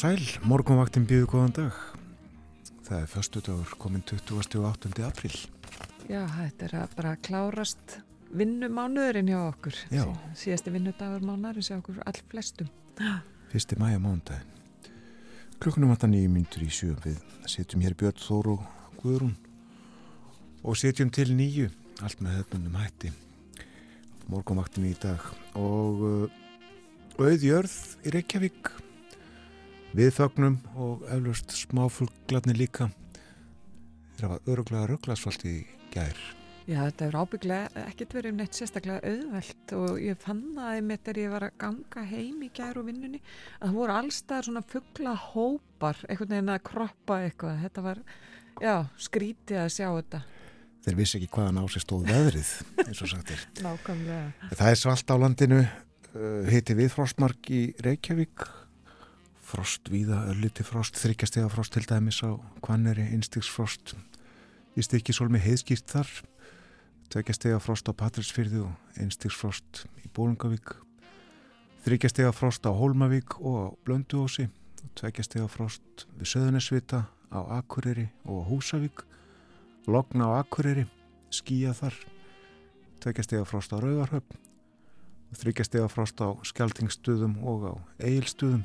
sæl, morgunvaktin býðu góðan dag. Það er förstu dagur komin 28. april. Já, þetta er að bara klárast vinnumánuðurinn hjá okkur. Já. Síðasti vinnudagur mánuðurinn hjá okkur all flestum. Fyrsti mæja mánudagin. Klukkunum vantar nýju myndur í sjöum við. Setjum hér Björn Þóru Guðrún og setjum til nýju. Allt með hefnundum hætti. Morgunvaktin í dag og uh, auðjörð í Reykjavík við þögnum og eflust smáfuglarnir líka. Þeir hafa öruglega rugglasvalt í gær. Já, þetta er ábygglega ekkert verið um neitt sérstaklega auðvelt og ég fann það einmitt er ég var að ganga heim í gær og vinnunni að það voru allstað svona fugglahópar einhvern veginn að kroppa eitthvað. Þetta var, já, skrítið að sjá þetta. Þeir vissi ekki hvaðan á sig stóð veðrið eins og sagt er. Nákvæmlega. Það er svalt á landinu uh, heiti við frostmark í Reykjavík frost víða, ölliti frost, þryggjastega frost til dæmis á kvanneri, innstigsfrost í stykkisólmi heiðskýrt þar tveggjastega frost á Patrísfyrði og innstigsfrost í Bólungavík þryggjastega frost á Hólmavík og á Blönduósi tveggjastega frost við Söðunesvita á Akureyri og Húsavík Logna á Akureyri skýja þar tveggjastega frost á Rauvarhöfn þryggjastega frost á Skeltingsstuðum og á Eilstuðum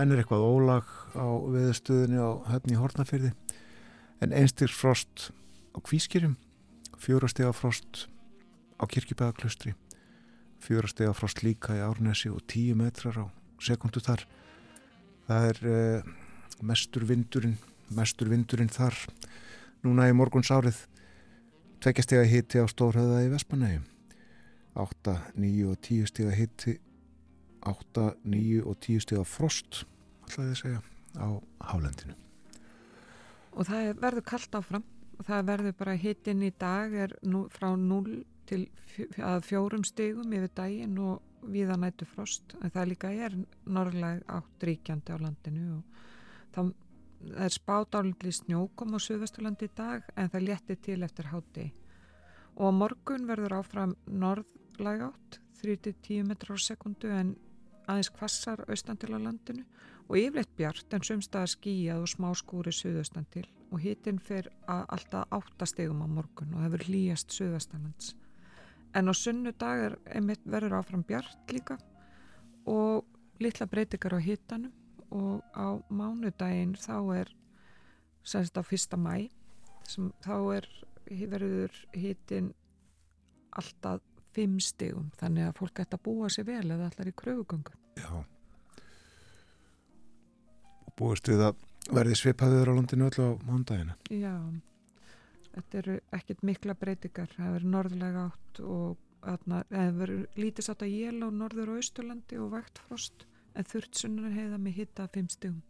en er eitthvað ólag á veðustuðinu á höfni Hortnafyrði en einstir frost á Kvískirjum fjórastega frost á Kirkjubæðaklustri fjórastega frost líka í Árnesi og tíu metrar á sekundu þar. Það er eh, mestur vindurinn mestur vindurinn þar núna í morguns árið tveggjastega hitti á Stórhauða í Vespanægi 8, 9 og 10 stega hitti 8, 9 og 10 steg af frost ætlaði að segja á hálendinu. Og það verður kallt áfram. Það verður bara hittinn í dag er nú, frá 0 til að fjórum stegum yfir daginn og viða nættu frost. En það líka er norðlega átt ríkjandi á landinu og það, það er spát álindli snjókom á Suðvesturlandi í dag en það létti til eftir háti og morgun verður áfram norðlega átt 3-10 metrar á sekundu en aðeins kvassar austan til á landinu og yfirleitt bjart en sumstaðar skíjað og smá skúri suðaustan til og hittinn fyrir alltaf áttastegum á morgun og hefur hlýjast suðastanlands. En á sunnudag er einmitt verður áfram bjart líka og litla breytikar á hittanum og á mánudaginn þá er semst á fyrsta mæ sem þá er verður hittin alltaf fimm stegum þannig að fólk ætti að búa sér vel eða allar í kröfugöngu Já. Og búist við að verði svipaður á landinu öll á mándagina Já, þetta eru ekkit mikla breytingar, það verður norðlega átt og það verður lítið satt að jél á norður og austurlandi og vægt frost en þurrt sunnar heiða með hitta fimm stegum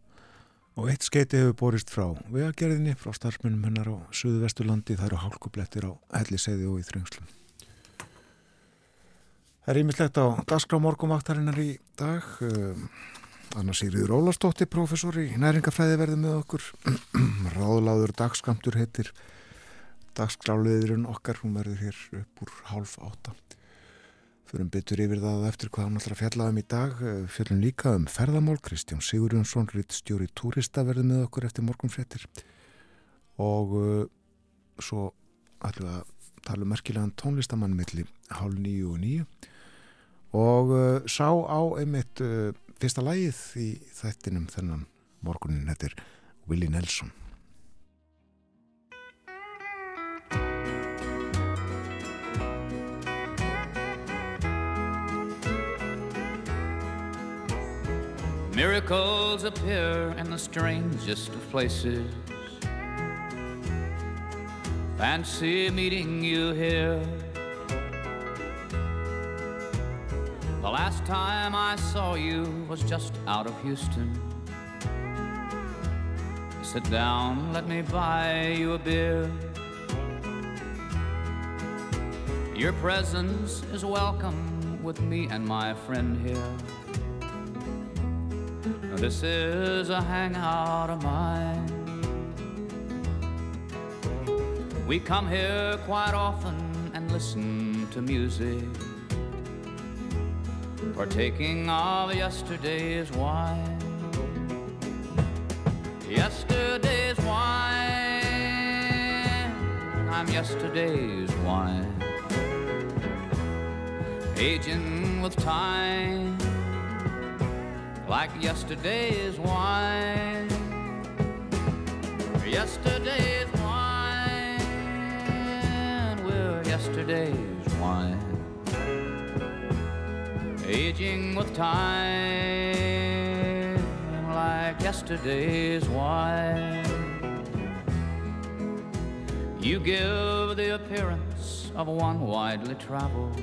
Og eitt skeiti hefur borist frá vegagerðinni frá starfsmunum hennar á Suðu Vesturlandi það eru hálkublettir á helliseiði og í þröngslum Það er ímislegt á dagskrá morgumvaktarinnar í dag. Um, Anna Sigriður Ólastóttir, professor í næringafræði verði með okkur. Ráðláður dagskamtur heitir dagskráliðurinn okkar. Hún verður hér upp úr hálf átta. Förum byttur yfir það eftir hvað hann ætlar að fjalla um í dag. Fjöllum líka um ferðamál. Kristján Sigurjónsson, ritt stjóri túrista verði með okkur eftir morgunfrettir. Og uh, svo við að tala um merkilegan tónlistamann millir hálf nýju og nýju og uh, sá á einmitt uh, fyrsta lægið í þættinum þennan morgunin, þetta er Willie Nelson. Miracles appear in the strangest of places. Fancy meeting you here The last time I saw you was just out of Houston. Sit down, let me buy you a beer. Your presence is welcome with me and my friend here. This is a hangout of mine. We come here quite often and listen to music, partaking of yesterday's wine. Yesterday's wine, I'm yesterday's wine, aging with time like yesterday's wine. Yesterday's wine, we're yesterday's wine. Aging with time like yesterday's wine. You give the appearance of one widely traveled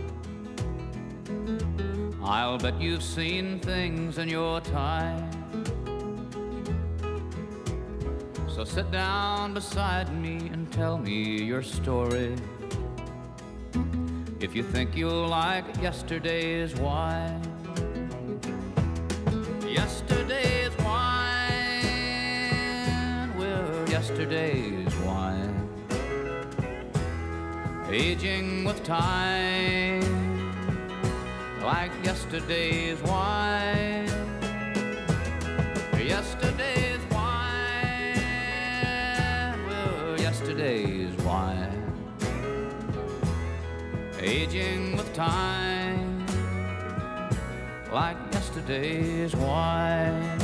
I'll bet you've seen things in your time. So sit down beside me and tell me your story. If you think you'll like yesterday's wine. Yesterday's wine, we're yesterday's wine. Aging with time like yesterday's wine. Time, like yesterday's wine.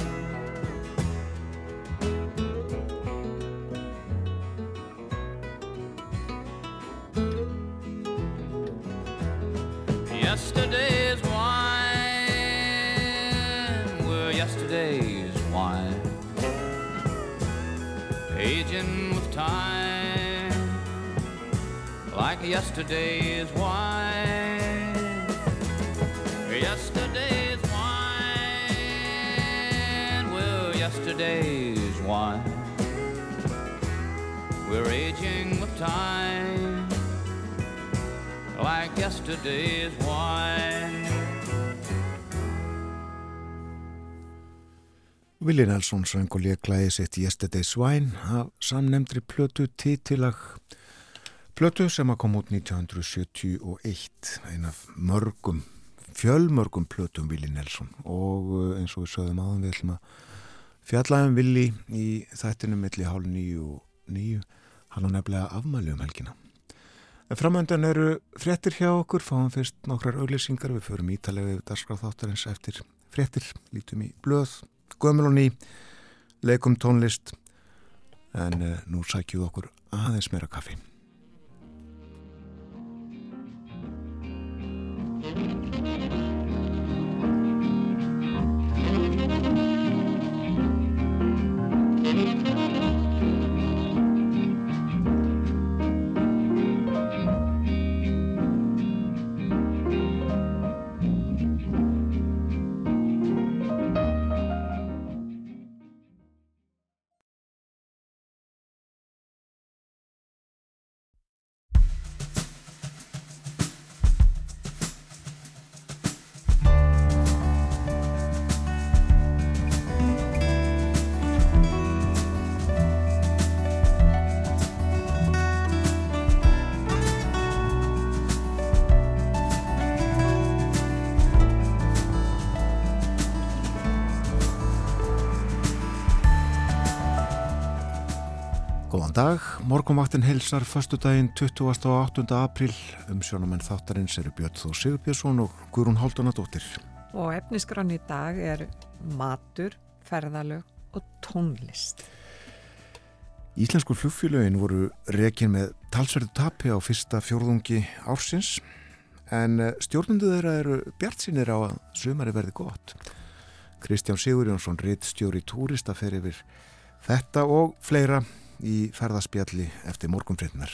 Yesterday's wine, we're yesterday's wine, aging with time, like yesterday's wine. Yesterday's wine, we're aging with time like yesterday's wine. Willi Nelson söng og léklæði sitt Yesterday's Wine af samnemndri plötu títilag plötu sem að koma út 1971 ein af mörgum fjölmörgum plötum Willi Nelson. Og uh, eins og við sögðum aðan við ætlum að fjallaðum Willi í þættinu milli hálf nýju og nýju hann á nefnilega afmæli um helgina. En framöndan eru fréttir hjá okkur, fáum fyrst nokkrar auglýsingar, við förum ítalega við darskráð þáttarins eftir fréttir, lítum í blöð, gömul og ný, leikum tónlist, en uh, nú sækjum okkur aðeins meira kaffi. Dag, morgunvaktin heilsar förstu daginn 28. og 8. april um sjónumenn þáttarins eru Björn Þó Sigurbjörnsson og Guðrún Haldunadóttir og efniskrann í dag er matur, ferðalög og tónlist Íslensku flugfélögin voru rekin með talsverðu tapi á fyrsta fjórðungi ársins en eh, stjórnundu þeirra eru bjart sínir á að sumari verði gott Kristján Sigurjónsson, ritt stjóri túrista fer yfir þetta og fleira í ferðaspjalli eftir morgunfrétnar.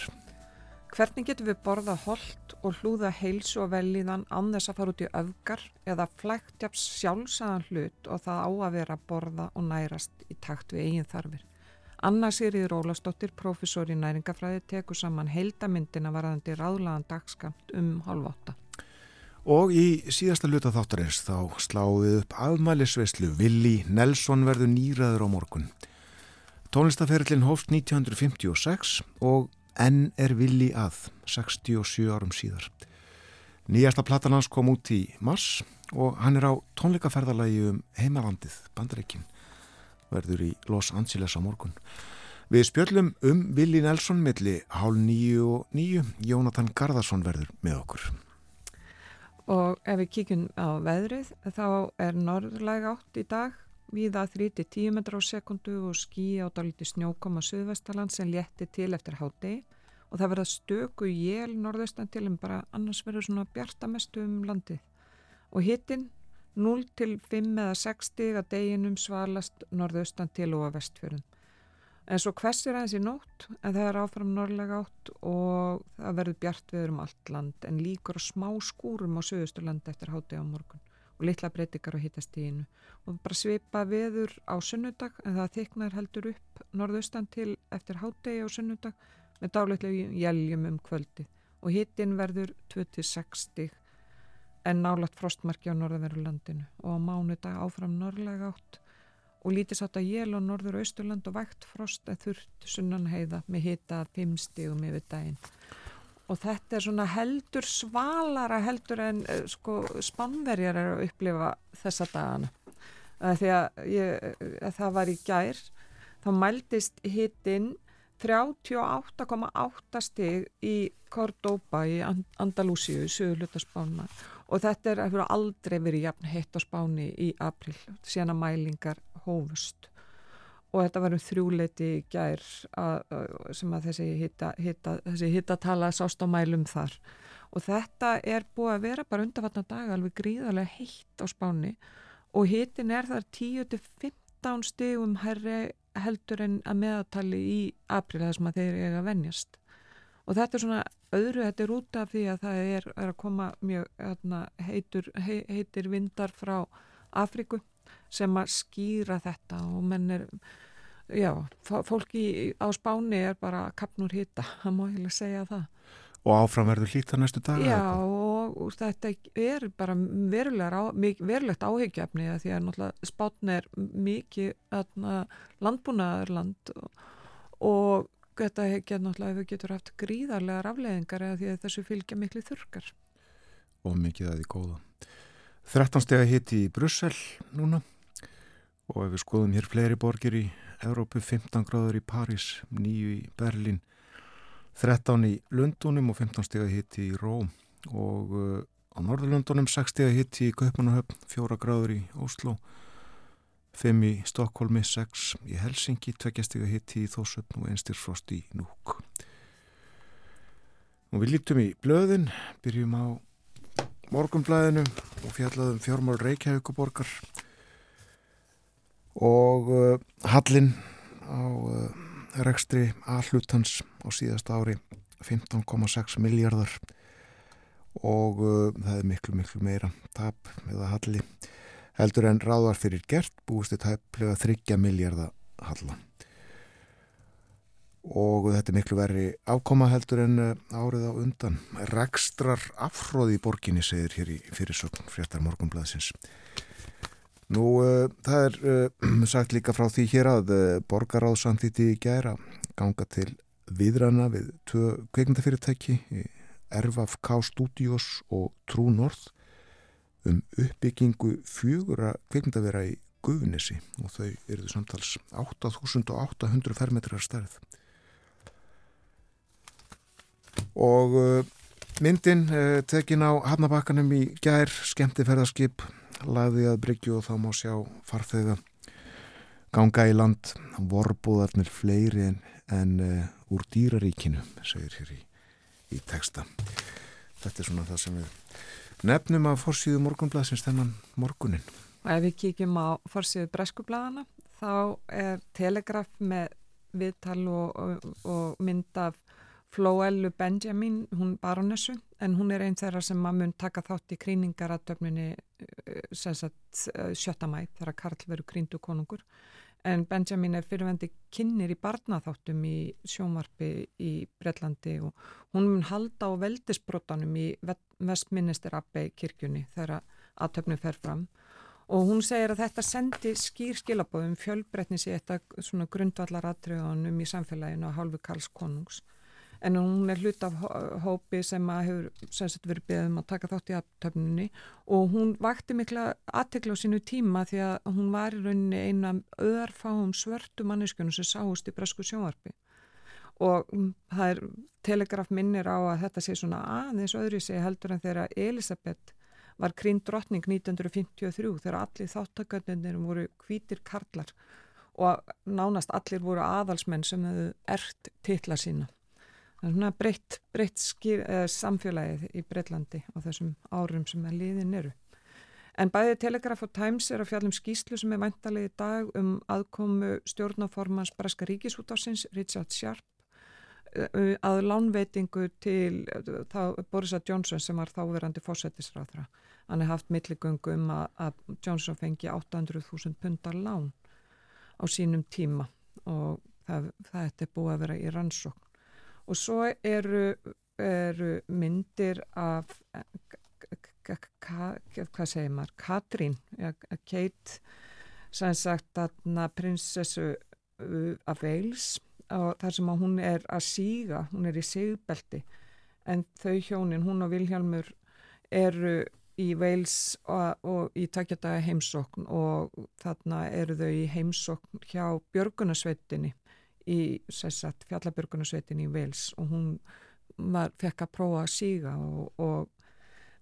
Hvernig getur við borða hold og hlúða heilsu og velíðan án þess að fara út í öfgar eða flæktjaps sjálfsæðan hlut og það á að vera að borða og nærast í takt við eigin þarfir? Anna Sýrið Rólastóttir, professor í næringafræði, tekur saman heildamindina varðandi ráðlagan dagskamt um halv átta. Og í síðasta luta þáttarins þá sláðið upp afmælisveislu Willi Nelson verður nýraður á morgun. Tónlistaferillin hófst 1956 og enn er Willi að 67 árum síðar. Nýjasta platan hans kom út í mars og hann er á tónleikaferðalagi um heimalandið, Bandaríkin, verður í Los Angeles á morgun. Við spjöllum um Willi Nelson milli hálf nýju og nýju, Jónatan Garðarsson verður með okkur. Og ef við kíkjum á veðrið, þá er norðlæg átt í dag, viða 3-10 metrar á sekundu og skí á dálíti snjókoma Suðvestaland sem létti til eftir hátegi og það verða stöku jél norðaustan til en bara annars verður svona bjartamestu um landið. Og hittinn 0 til 5 eða 6 stig að deginum svalast norðaustan til og að vestfjörðum. En svo hversir aðeins í nótt en það er áfram norðlega átt og það verður bjart viður um allt land en líkur smá skúrum á söðusturlandi eftir hátegi á morgun og litla breytingar á hittastíginu og bara svipa viður á sunnudag en það þyknar heldur upp norðaustan til eftir hátegi á sunnudag með dálætlega jæljum um kvöldi og hittinn verður 26 stig en nálagt frostmarki á norðverðurlandinu og á mánudag áfram norðlega átt og lítið sátt að jél á norður austurland og vægt frost eða þurft sunnan heiða með hita 5 stigum yfir daginn og þetta er svona heldur svalara heldur en eh, sko spannverjar er að upplifa þessa dagana. Því að, ég, að það var í gær þá mældist hittinn 38,8 stig í Cordoba í Andalúsíu í sögulutasbána og þetta er að aldrei verið jafn heitt á spáni í april síðan að mælingar hófust og þetta var um þrjúleiti gær að, sem að þessi hitta, hitta, þessi hittatala sást á mælum þar. Og þetta er búið að vera bara undarvatna dag alveg gríðarlega heitt á spáni. Og hittin er þar 10-15 stigum herri heldur en að meðatali í april þess að þeir eiga að venjast. Og þetta er svona öðru, þetta er út af því að það er, er að koma mjög hérna, heitur, he, heitir vindar frá Afriku sem að skýra þetta og menn er já, fólki á spáni er bara kapnur hitta, það má ég segja það Og áfram verður hlýta næstu dag? Já, og, og þetta er bara verulegt áhyggjafni því að náttúrulega spátn er mikið landbúnaðarland og, og þetta hefur náttúrulega getur haft gríðarlega rafleðingar eða því að þessu fylgja miklu þurkar. Og mikið að því góða. 13 steg að hitti í Brussel núna og ef við skoðum hér fleiri borgir í Európu, 15 gráður í París, 9 í Berlin 13 í Lundunum og 15 steg að hitti í Róm. Og uh, á Norðurlundunum 6 steg að hitti í Kaupanahöfn, 4 gráður í Óslo 5 í Stokkólmi, 6 í Helsingi 2 steg að hitti í Þósöfn og 1 steg frost í Núk og við lítum í blöðin byrjum á morgumblæðinu og fjallaðum fjármál Reykjavíkuborgar og uh, Hallin á uh, rekstri allutans á síðasta ári 15,6 miljardar og uh, það er miklu miklu meira tap eða halli heldur en ráðar fyrir gert búist þetta hefðlega 30 miljardar halla. Og þetta er miklu verri ákoma heldur en árið á undan. Rekstrar afhróði í borginni segir hér í fyrirsökn fréttar morgunblæðsins Nú, uh, það er uh, sagt líka frá því hér að uh, borgaráðsandliti í gæra ganga til viðrana við tvö kveikmyndafyrirtæki RFK Studios og True North um uppbyggingu fjögura kveikmyndavera í Guðunissi og þau eruðu samtals 8800 fermetrar stærð. Og myndin tekin á Hafnabakkanum í gær, skemmti ferðarskip lagði að Bryggju og þá má sjá farþega ganga í land. Vorbúðarnir fleiri en, en uh, úr dýraríkinu segir hér í, í texta. Þetta er svona það sem við nefnum að forsýðu morgunblæsins þennan morgunin og ef við kíkjum á forsýðu breskublaðana þá er telegraf með viðtal og, og, og mynd af Flóellu Benjamin, hún baronessu, en hún er einn þeirra sem að mun taka þátt í krýningaratöfninni sjötta mæ þegar Karl veru krýndu konungur. en Benjamin er fyrirvendi kynir í barnaþáttum í sjónvarpi í Breitlandi og hún mun halda á veldisbrotanum í Vestminister Abbey kirkjunni þegar aðtöfnum fer fram og hún segir að þetta sendi skýr skilabóðum fjölbretnis í þetta svona grundvallar aðtröðunum í samfélaginu á hálfu Karls konungs en hún er hlut af hópi sem að hefur sagt, verið beðum að taka þátt í aftöfnunni og hún vakti mikla aðtekla á sínu tíma því að hún var í rauninni eina öðarfáum svörtu manneskjörnum sem sáist í bresku sjónvarpi. Og mm, það er telegraf minnir á að þetta sé svona aðeins öðru sé heldur en þegar Elisabeth var krín drottning 1953 þegar allir þáttaköndinir voru hvítir karlar og nánast allir voru aðalsmenn sem hefðu ert titla sína svona breytt, breytt skýr, eh, samfélagið í Breitlandi á þessum árum sem að liðin eru. En bæðið Telegraph og Times er að fjallum skýslu sem er væntalið í dag um aðkomu stjórnaformans Breska Ríkisútásins, Richard Sharp, eh, að lánveitingu til þá, Borisa Johnson sem var þáverandi fósættisráðra. Hann er haft milligöngu um að, að Johnson fengi 800.000 pundar lán á sínum tíma og það, það er búið að vera í rannsókn og svo eru, eru myndir af hvað segir maður? Katrín, Kate sem sagt aðna prinsessu af Veils og þar sem að hún er að síga hún er í sigbelti. En þau hjónin, hún og Vilhjálmur eru í Veils og, og í takkjadaga heimsókn. Og þarna eru þau í heimsókn hjá Björgunarsveitinni í fjallabjörgunarsveitin í Wales og hún var, fekk að prófa að síga og, og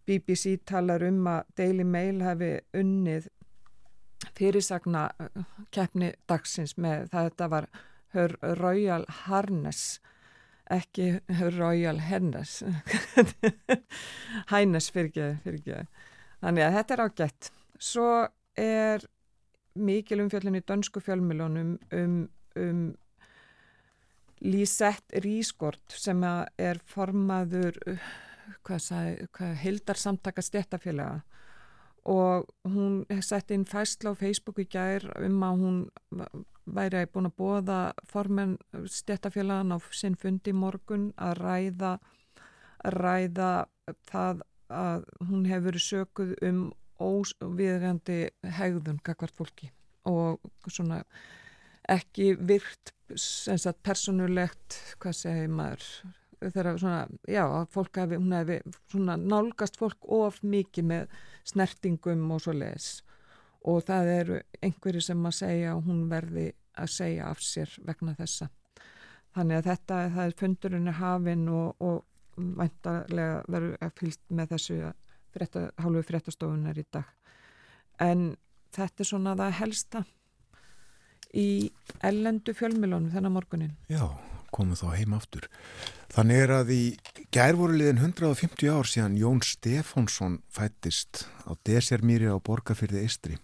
BBC talar um að Daily Mail hefði unnið fyrirsagna uh, keppni dagsins með það þetta var Her Royal Harness ekki Her Royal Hennes. Hænes fyrir ekki þannig að þetta er ágætt. Svo er mikil umfjöldin í dönsku fjölmilónum um, um Lísett Rískort sem er formaður hvað, hvað hildar samtaka stjættafélaga og hún sett inn fæsla á Facebook í gær um að hún væri búin að bóða formen stjættafélagan á sinn fundi morgun að ræða ræða það að hún hefur verið sökuð um óviðgandi hegðun kakvart fólki og svona ekki virt sagt, personulegt, hvað segir maður þegar svona, já, fólk hefði, hún hefði svona nálgast fólk of mikið með snertingum og svo les og það eru einhverju sem að segja og hún verði að segja af sér vegna þessa. Þannig að þetta, það er fundurinn hafinn og, og væntarlega verður fylgt með þessu frétta, hálfu fréttastofunar í dag. En þetta er svona það helsta í ellendu fjölmilónu þennan morgunin. Já, komum þá heim aftur. Þannig er að í gærvoruliðin 150 ár síðan Jón Stefánsson fættist á Desermýri á Borgafyrði Eistri.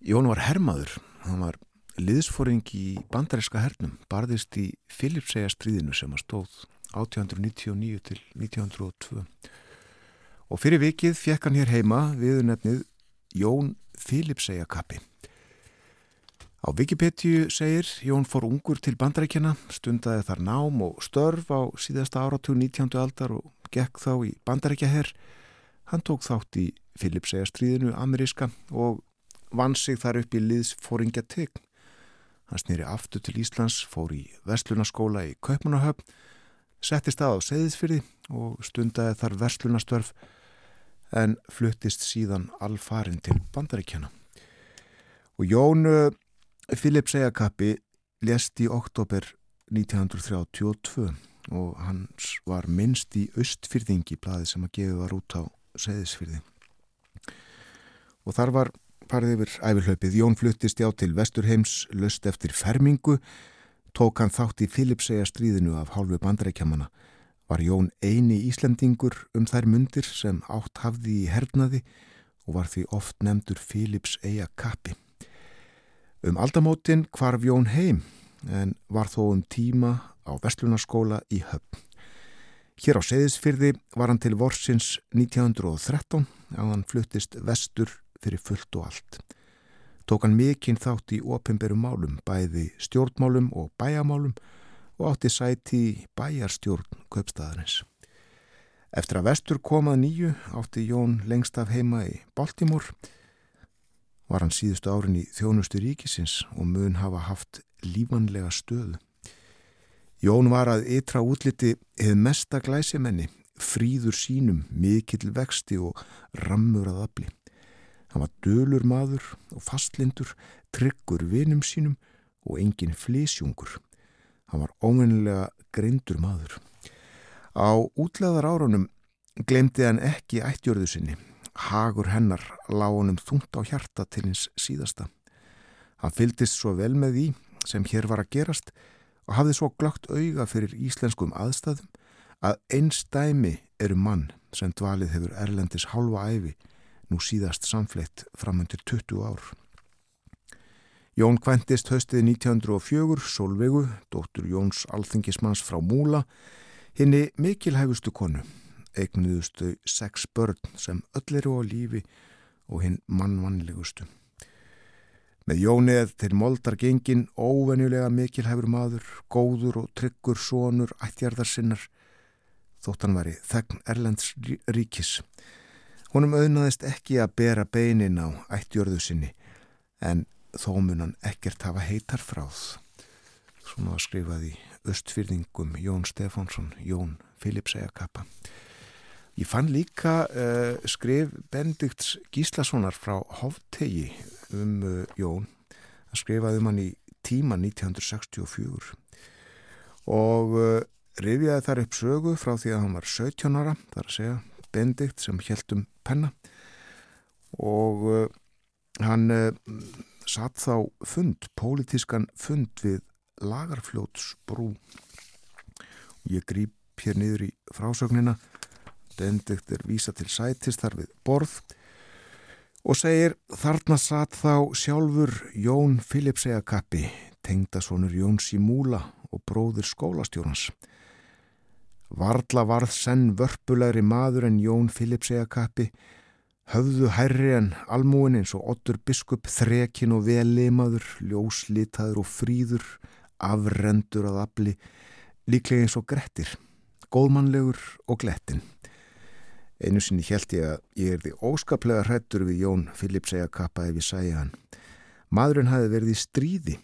Jón var hermaður, hann var liðsforing í bandaríska hernum, barðist í Filipsæja stríðinu sem að stóð 1899 til 1902. Og fyrir vikið fekk hann hér heima viðunefnið Jón Filipsæja kappi. Á Wikipedia segir Jón fór ungur til bandarækjana, stundaði þar nám og störf á síðasta áratug 19. aldar og gekk þá í bandarækjaherr. Hann tók þátt í Filipsæjastriðinu ameríska og vann sig þar upp í liðsfóringja tegn. Hann snýri aftur til Íslands, fór í Vestlunaskóla í Kaupanahöfn, settist að á Seyðisfyrði og stundaði þar Vestlunastörf en fluttist síðan alfarin til bandarækjana. Og Jón Filip Sejakappi lest í oktober 1932 og hans var minnst í Östfyrðingi blaði sem að gefa var út á Seðisfyrði og þar var farið yfir æfirhlaupið Jón fluttist já til Vesturheims löst eftir fermingu tók hann þátt í Filipsega stríðinu af hálfu bandrækjamana var Jón eini Íslandingur um þær mundir sem átt hafði í hernaði og var því oft nefndur Filips Eja Kappi Um aldamótin kvarf Jón heim en var þó um tíma á Vestlunarskóla í höfn. Hér á Seyðisfyrði var hann til vorsins 1913 að hann fluttist vestur fyrir fullt og allt. tók hann mikinn þátt í ofinberum málum, bæði stjórnmálum og bæjamálum og átti sæti í bæjarstjórn köpstaðarins. Eftir að vestur komað nýju átti Jón lengst af heima í Baltimore var hann síðustu árin í þjónustu ríkisins og mun hafa haft lífanlega stöðu. Jón var að ytra útliti hefð mesta glæsimenni, fríður sínum, mikill vexti og rammur að afli. Hann var dölur maður og fastlindur, tryggur vinum sínum og engin flísjungur. Hann var óvinnilega greindur maður. Á útleðar árunum glemdi hann ekki ættjörðu sinni. Hagur hennar lág honum þungt á hjarta til hins síðasta. Hann fyldist svo vel með því sem hér var að gerast og hafði svo glögt auga fyrir íslenskum aðstæðum að einstæmi eru mann sem dvalið hefur Erlendis hálfa æfi nú síðast samfleitt framundir 20 ár. Jón kventist höstið 1904, Solveigu, dóttur Jóns alþingismanns frá Múla, henni mikilhæfustu konu, eignuðustu sex börn sem öll eru á lífi og hinn mannvannlegustu. Með Jóni eða til moldar gengin óvenjulega mikilhæfur maður, góður og tryggur sonur ættjarðarsinnar, þótt hann væri þegn Erlends ríkis. Honum auðnaðist ekki að bera beinin á ættjörðu sinni en þó mun hann ekkert hafa heitar fráð. Svona skrifaði östfyrðingum Jón Stefánsson, Jón Filips Ejakappa. Ég fann líka uh, skrif Bendikts Gíslassonar frá Hoftegi um uh, Jón. Það skrifaði um hann í tíma 1964 og uh, rifjaði þar upp sögu frá því að hann var 17 ára, þar að segja Bendikt sem heldum penna. Og hann satt þá fund, pólitískan fund við Lagarfljótsbrú. Ég grýp hér niður í frásögnina Bendikt er vísa til sætist þar við borð og segir þarna satt þá sjálfur Jón Filipsegakappi tengdasonur Jóns í Múla og bróður skólastjórnans Varla varð senn vörpulegri maður en Jón Filipsegakappi, höfðu hærri en almúin eins og Otur biskup þrekin og velimaður, ljóslitaður og fríður, afrendur að afli, líklega eins og grettir, góðmannlegur og glettin. Einu sinni held ég að ég er því óskaplega hrættur við Jón Filipsegakappa ef ég sæja hann. Maðurinn hafi verið í stríði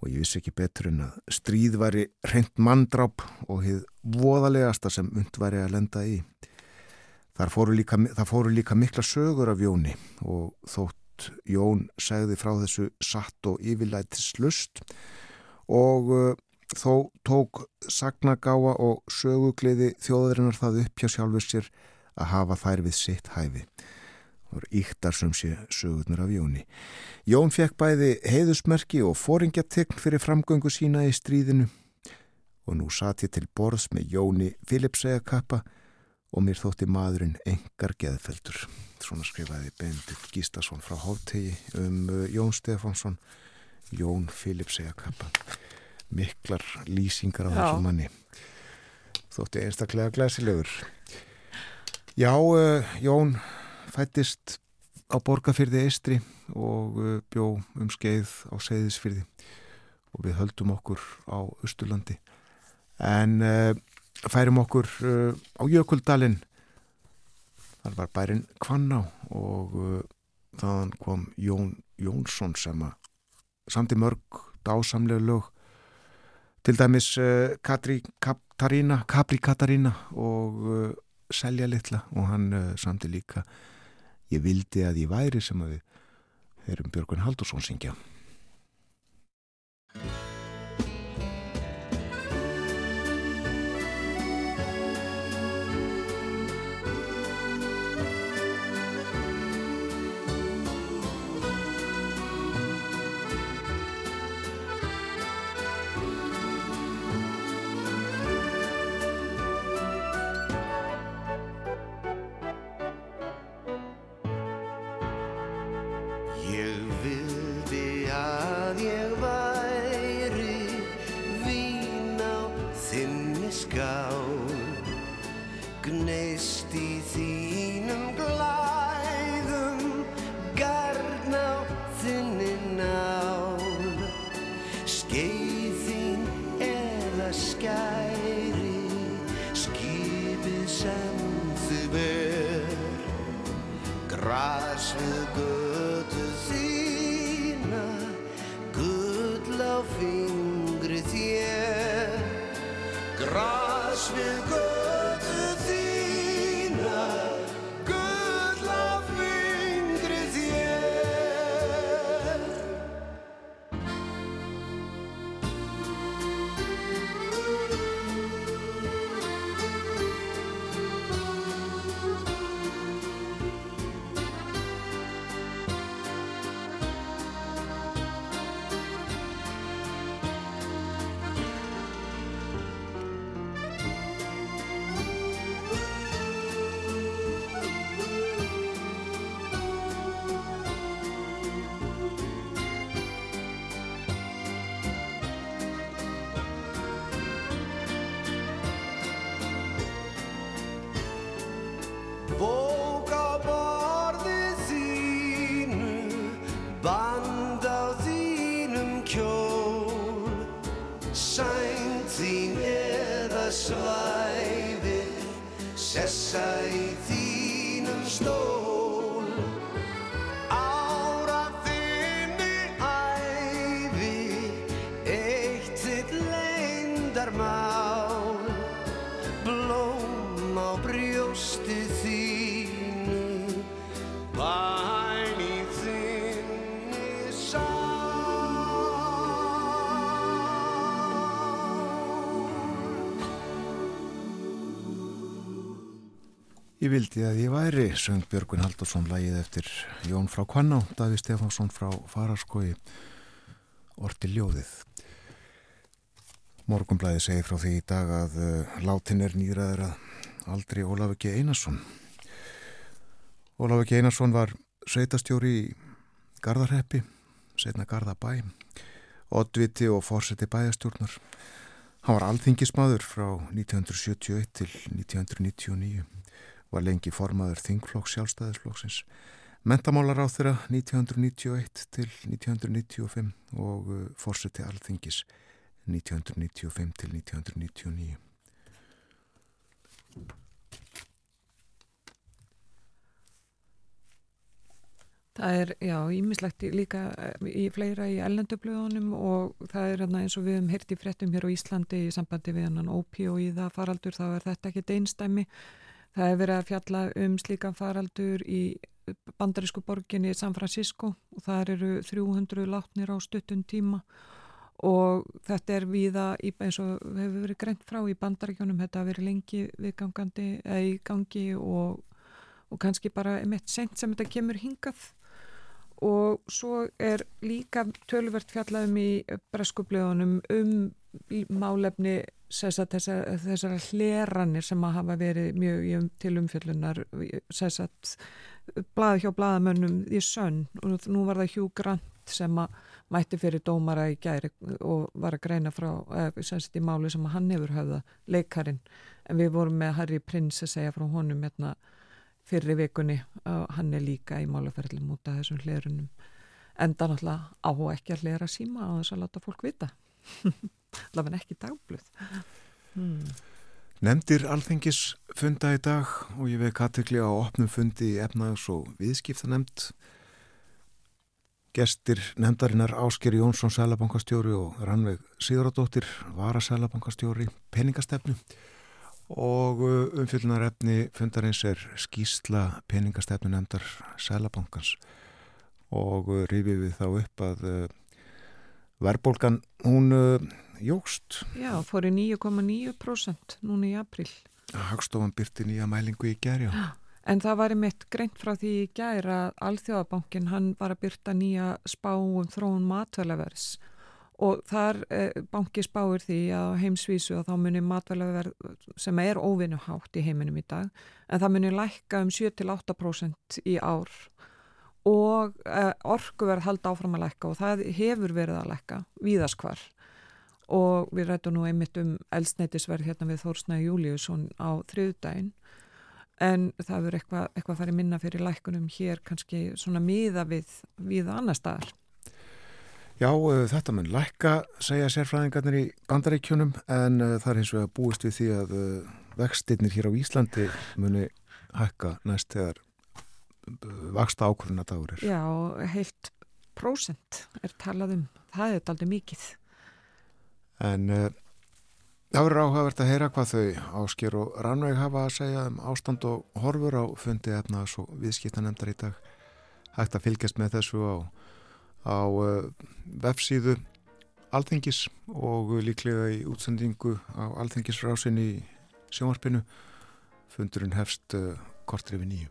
og ég vissi ekki betur en að stríð væri reynd manndráp og hefð voðalegasta sem und væri að lenda í. Fóru líka, það fóru líka mikla sögur af Jóni og þótt Jón segði frá þessu satt og yfirlætis lust og þó tók sagnagáa og sögugliði þjóðurinnar það upp hjá sjálfur sér að hafa þær við sitt hæfi. Það voru íktar sem sé sögurnar af Jóni. Jón fekk bæði heiðusmerki og fóringjatekn fyrir framgöngu sína í stríðinu og nú satt ég til borðs með Jóni Filipsegakappa og mér þótti maðurinn engar geðfeldur. Svona skrifaði Bendit Gístason frá Hóttegi um uh, Jón Stefánsson, Jón Filipsegakappa. Miklar lýsingar á þessu manni. Þótti einstaklega glæsilegur. Já, uh, Jón fættist á borgarfyrði Eistri og uh, bjó um skeið á Seyðisfyrði og við höldum okkur á Östurlandi en uh, færum okkur á Jökuldalinn. Þar var bærin Kvanná og þaðan kom Jón Jónsson sem að samti mörg dásamlega lög. Til dæmis Katri Katarína Kapri Katarína og Selja litla og hann samti líka Ég vildi að ég væri sem að við erum Björgun Haldursson syngja. Ég vildi að ég væri, söng Björgvin Haldursson lægið eftir Jón frá Kvanná, Daví Stefánsson frá Fararskói, Orti Ljóðið. Morgunblæði segi frá því í dag að uh, látin er nýraður að aldrei Ólaf ekki Einarsson. Ólaf ekki Einarsson var sveitastjóri í Garðarheppi, setna Garðabæ, oddviti og fórseti bæjastjórnar. Hann var alþingismadur frá 1971 til 1999 var lengi formaður Þingflokks sjálfstæðisflokksins, mentamálar á þeirra 1991 til 1995 og uh, fórseti alþingis 1995 til 1999. Það er, já, ímislegt líka eh, í fleira í ellendubluðunum og það er hérna, eins og við hefum heyrt í fréttum hér á Íslandi í sambandi við hann ópíóíða faraldur, þá er þetta ekki einstæmi. Það er verið að fjalla um slíkan faraldur í bandarísku borginni San Francisco og það eru 300 látnir á stuttun tíma og þetta er viða eins og hefur verið greint frá í bandaríkjónum, þetta hefur verið lengi viðgangandi eða í gangi og, og kannski bara meitt sent sem þetta kemur hingað. Og svo er líka tölvert fjallaðum í breskublöðunum um málefni þessar, þessar hleranir sem að hafa verið mjög til umfjöllunar sagt, blað hjá blaðamönnum í sönn. Og nú var það Hugh Grant sem að mætti fyrir dómara í gæri og var að greina frá sagt, í máli sem hann hefur höfða leikarin en við vorum með Harry Prince að segja frá honum hérna fyrir vikunni og hann er líka í málaferðlum út af þessum hlerunum. Enda náttúrulega á ekki að hlera síma á þess að láta fólk vita allavega ekki dagbluð hmm. Nemndir alþengis funda í dag og ég veið kategli á opnum fundi í efnaðs og viðskipta nefnd Gestir nefndarinnar Ásker Jónsson Sælabankastjóri og Rannveig Sigurðardóttir Vara Sælabankastjóri peningastefnu. Og umfylgnar efni fundarins er skýsla peningastefnu nefndar Sælabankans og rifið við þá upp að verðbólgan hún jógst. Já, fór í 9,9% núna í april. Hagstofan byrti nýja mælingu í gerja. En það var einmitt greint frá því í gæra að Alþjóðabankin hann var að byrta nýja spá um þróun matvælaverðs og þar eh, banki spáir því að heimsvísu að þá munir matvælaverð sem er óvinnuhátt í heiminum í dag en það munir lækka um 7-8% í ár og eh, orkuverð halda áfram að lækka og það hefur verið að lækka víðaskvar og við rættum nú einmitt um eldsneitisverð hérna við Þórsnæði Júliusson á þriðdægin en það verður eitthvað, eitthvað farið minna fyrir lækkunum hér kannski svona miða við, við annar staðar Já, þetta mun lækka, segja sérfræðingarnir í bandaríkjunum en uh, það er hins vegar búist við því að uh, vextinnir hér á Íslandi muni hækka næst þegar vaksta ákvörðuna dagur er. Já, heilt prósent er talað um. Það er aldrei mikið. En uh, það verður áhugavert að heyra hvað þau ásker og rannveg hafa að segja um ástand og horfur á fundi efna svo viðskiptanemndar í dag. Hægt að fylgjast með þessu á, á uh, websíðu Alþengis og líklega í útsendingu á Alþengisrásin í sjónvarpinu. Fundurinn hefst uh, kortir yfir nýju.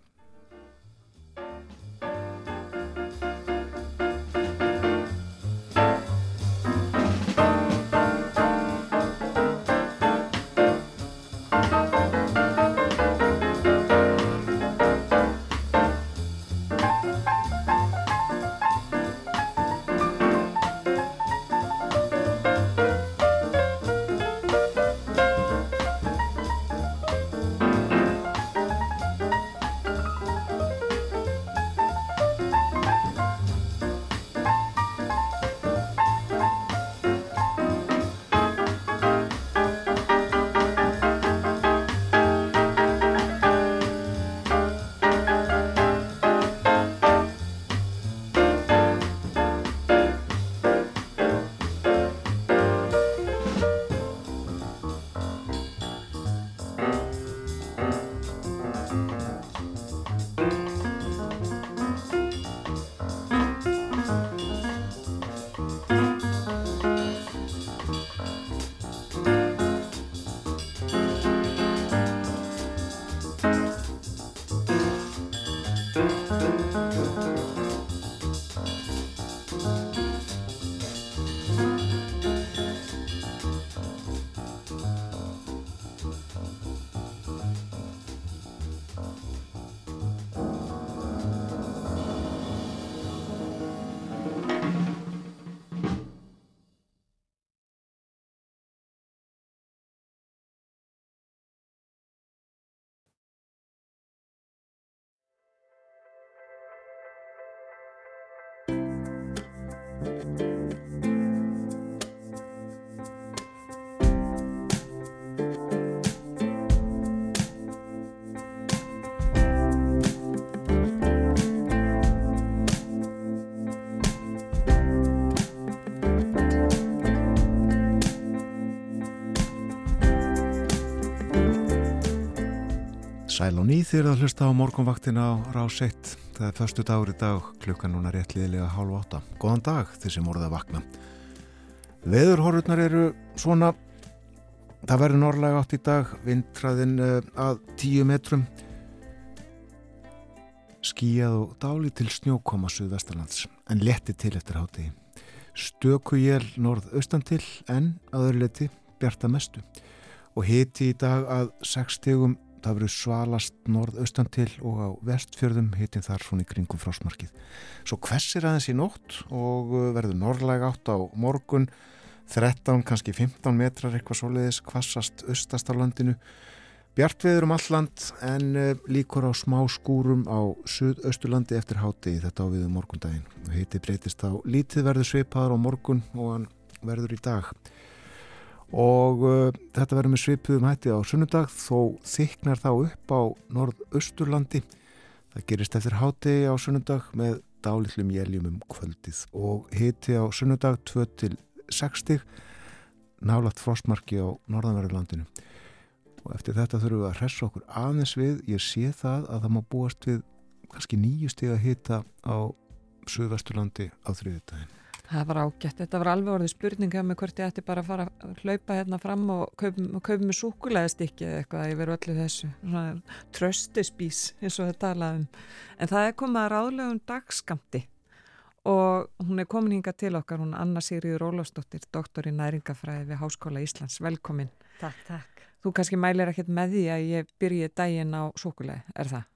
Sæl og nýð þér að hlusta á morgunvaktina á Rás 1. Það er förstu dagur í dag, klukkan núna réttliðilega hálf átta. Góðan dag þeir sem voruð að vakna. Veðurhorfurnar eru svona, það verður norrlega átt í dag, vindræðin uh, að 10 metrum. Skíjað og dáli til snjókoma suðvestarlands, en letti til eftir háti. Stöku jél norð-austan til, en aðurleiti bjarta mestu. Og hiti í dag að 6 stegum það verður svalast norðaustan til og á vestfjörðum hitin þar svona í kringum frásmarkið. Svo hvessir aðeins í nótt og uh, verður norðlega átt á morgun 13, kannski 15 metrar eitthvað svoleiðis, hvassast austast á landinu. Bjartveður um alland en uh, líkur á smá skúrum á suðausturlandi eftir háti þetta á viðu um morgundaginn. Hiti breytist á lítið verður sveipaður á morgun og hann verður í dag og uh, þetta verður með svipuðum hætti á sunnudag þó þyknar þá upp á norðausturlandi. Það gerist eftir háti á sunnudag með dálillum jæljum um kvöldið og hiti á sunnudag 2-60 nálat frostmarki á norðanverðurlandinu. Og eftir þetta þurfum við að hressa okkur aðeins við. Ég sé það að það má búast við kannski nýju stíg að hita á Suðvesturlandi á þriðutæðin Það var ágætt, þetta var alveg orðið spurninga með hvort ég ætti bara að fara að hlaupa hérna fram og kaupa, með súkulæðistikki eða eitthvað yfir öllu þessu tröstispís eins og það talaðum en það er komið að ráðlegum dagskamti og hún er komin hinga til okkar, hún Anna Sigriður Ólafsdóttir doktor í næringafræði við Háskóla Íslands velkomin. Takk, takk. Þú kannski mælir ekkert með því að ég byrji daginn á súkulæði, er það?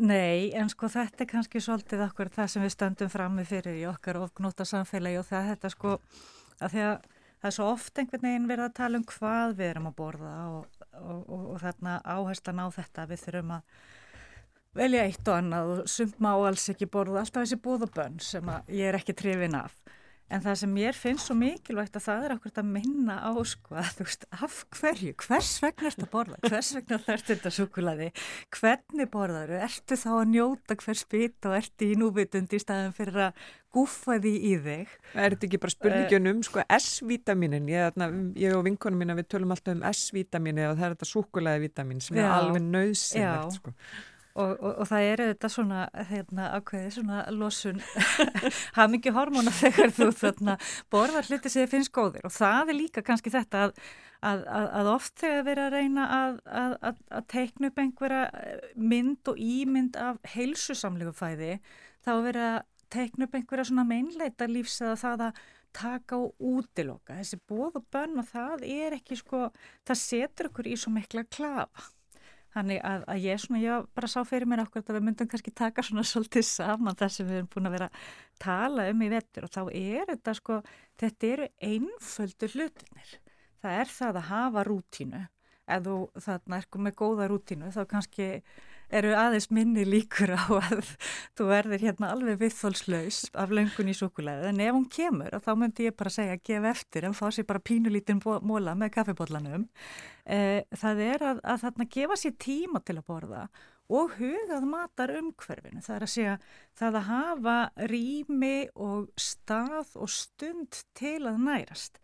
Nei, en sko þetta er kannski svolítið okkur það sem við stöndum frammi fyrir í okkar ofgnóta samfélagi og það er þetta sko að því að það er svo oft einhvern veginn verið að tala um hvað við erum að borða og, og, og, og þarna áherslan á þetta við þurfum að velja eitt og annað og sumt má alls ekki borða alltaf þessi búðabönn sem ég er ekki trefin af En það sem mér finnst svo mikilvægt að það er okkur að minna á sko að þú veist af hverju, hvers vegna ertu að borða, hvers vegna þarf þetta súkulaði, hvernig borðaru, ertu þá að njóta hvers bit og ertu í núvitund í staðan fyrir að gúfa því í þig. Er þetta ekki bara spurningun um sko S-vítaminin, ég, ég og vinkonum mína við tölum alltaf um S-vítamini og það er þetta súkulaði vítamin sem Já. er alveg nöðsynlegt sko. Og, og, og það eru þetta svona hérna, ákveði svona losun haf mikið hormóna þegar þú þarna, borðar hluti sem þið finnst góðir. Og það er líka kannski þetta að, að, að, að oft þegar við erum að reyna að teikna upp einhverja eh, mynd og ímynd af heilsusamlegu fæði þá verður að teikna upp einhverja svona meinleita lífs eða það að taka og útiloka. Þessi bóð og bönn og það er ekki sko, það setur okkur í svo mikla klafa Þannig að, að ég, svona, ég bara sá fyrir mér okkur að við myndum kannski taka svona svolítið saman það sem við erum búin að vera að tala um í vettur og þá er þetta sko, þetta eru einföldu hlutinir. Það er það að hafa rútínu. Ef þú þarna er með góða rútínu þá kannski eru aðeins minni líkur á að þú verður hérna alveg viðþólslaus af löngun í sukulæði en ef hún kemur þá myndi ég bara segja að gefa eftir en fá sér bara pínulítinn móla með kaffibóllanum eh, það er að, að þarna gefa sér tíma til að borða og hugað matar umhverfinu. Það er að segja það að hafa rými og stað og stund til að nærast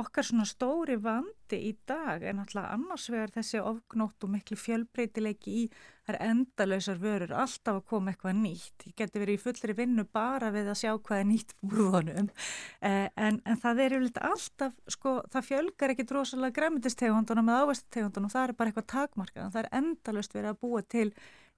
okkar svona stóri vandi í dag er náttúrulega annars vegar þessi ofgnótt og miklu fjölbreytileiki í þær endalöysar vörur alltaf að koma eitthvað nýtt. Ég geti verið í fullri vinnu bara við að sjá hvað er nýtt búðunum eh, en, en það er yfirleitt alltaf, sko, það fjölgar ekki drosalega græmitistegundunum eða ávestutegundunum, það er bara eitthvað takmarkað, það er endalöst verið að búa til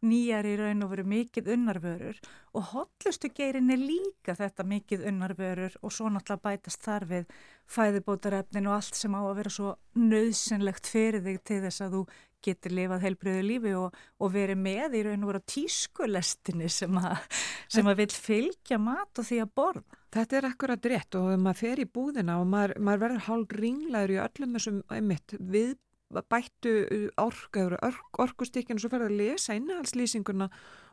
nýjar í raun og veru mikið unnarvörur og hotlustu geirin er líka þetta mikið unnarvörur og svo náttúrulega bætast þar við fæðibótarefnin og allt sem á að vera svo nöðsynlegt fyrir þig til þess að þú getur lifað heilbröðu lífi og, og verið með í raun og veru tískulestinni sem, a, sem að vil fylgja mat og því að borða. Þetta er akkurat rétt og maður fer í búðina og maður, maður verður hálf ringlaður í öllum þessum einmitt við bættu uh, ork, orkustykkinu og svo ferði að lesa innahalslýsinguna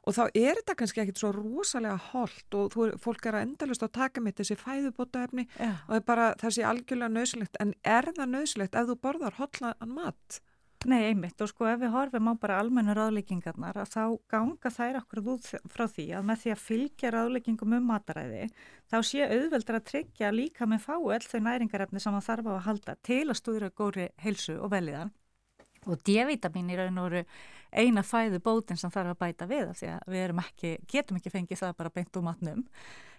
og þá er þetta kannski ekkit svo rosalega holdt og þú, fólk er að endalust á taka með þessi fæðubótaefni yeah. og það er bara þessi algjörlega nöðsilegt en er það nöðsilegt ef þú borðar hotlaðan mat? Nei, einmitt og sko ef við horfum á bara almennu ráðleikingarnar að þá ganga þær okkur út frá því að með því að fylgja ráðleikingum um mataræði þá sé auðveldur að tryggja líka með fáu öll þau næringarefni sem það þarf á að halda til að stúðra góri heilsu og veliðan og D-vitamin í raun og veru eina fæðu bótin sem þarf að bæta við af því að við ekki, getum ekki fengið það bara beint úr matnum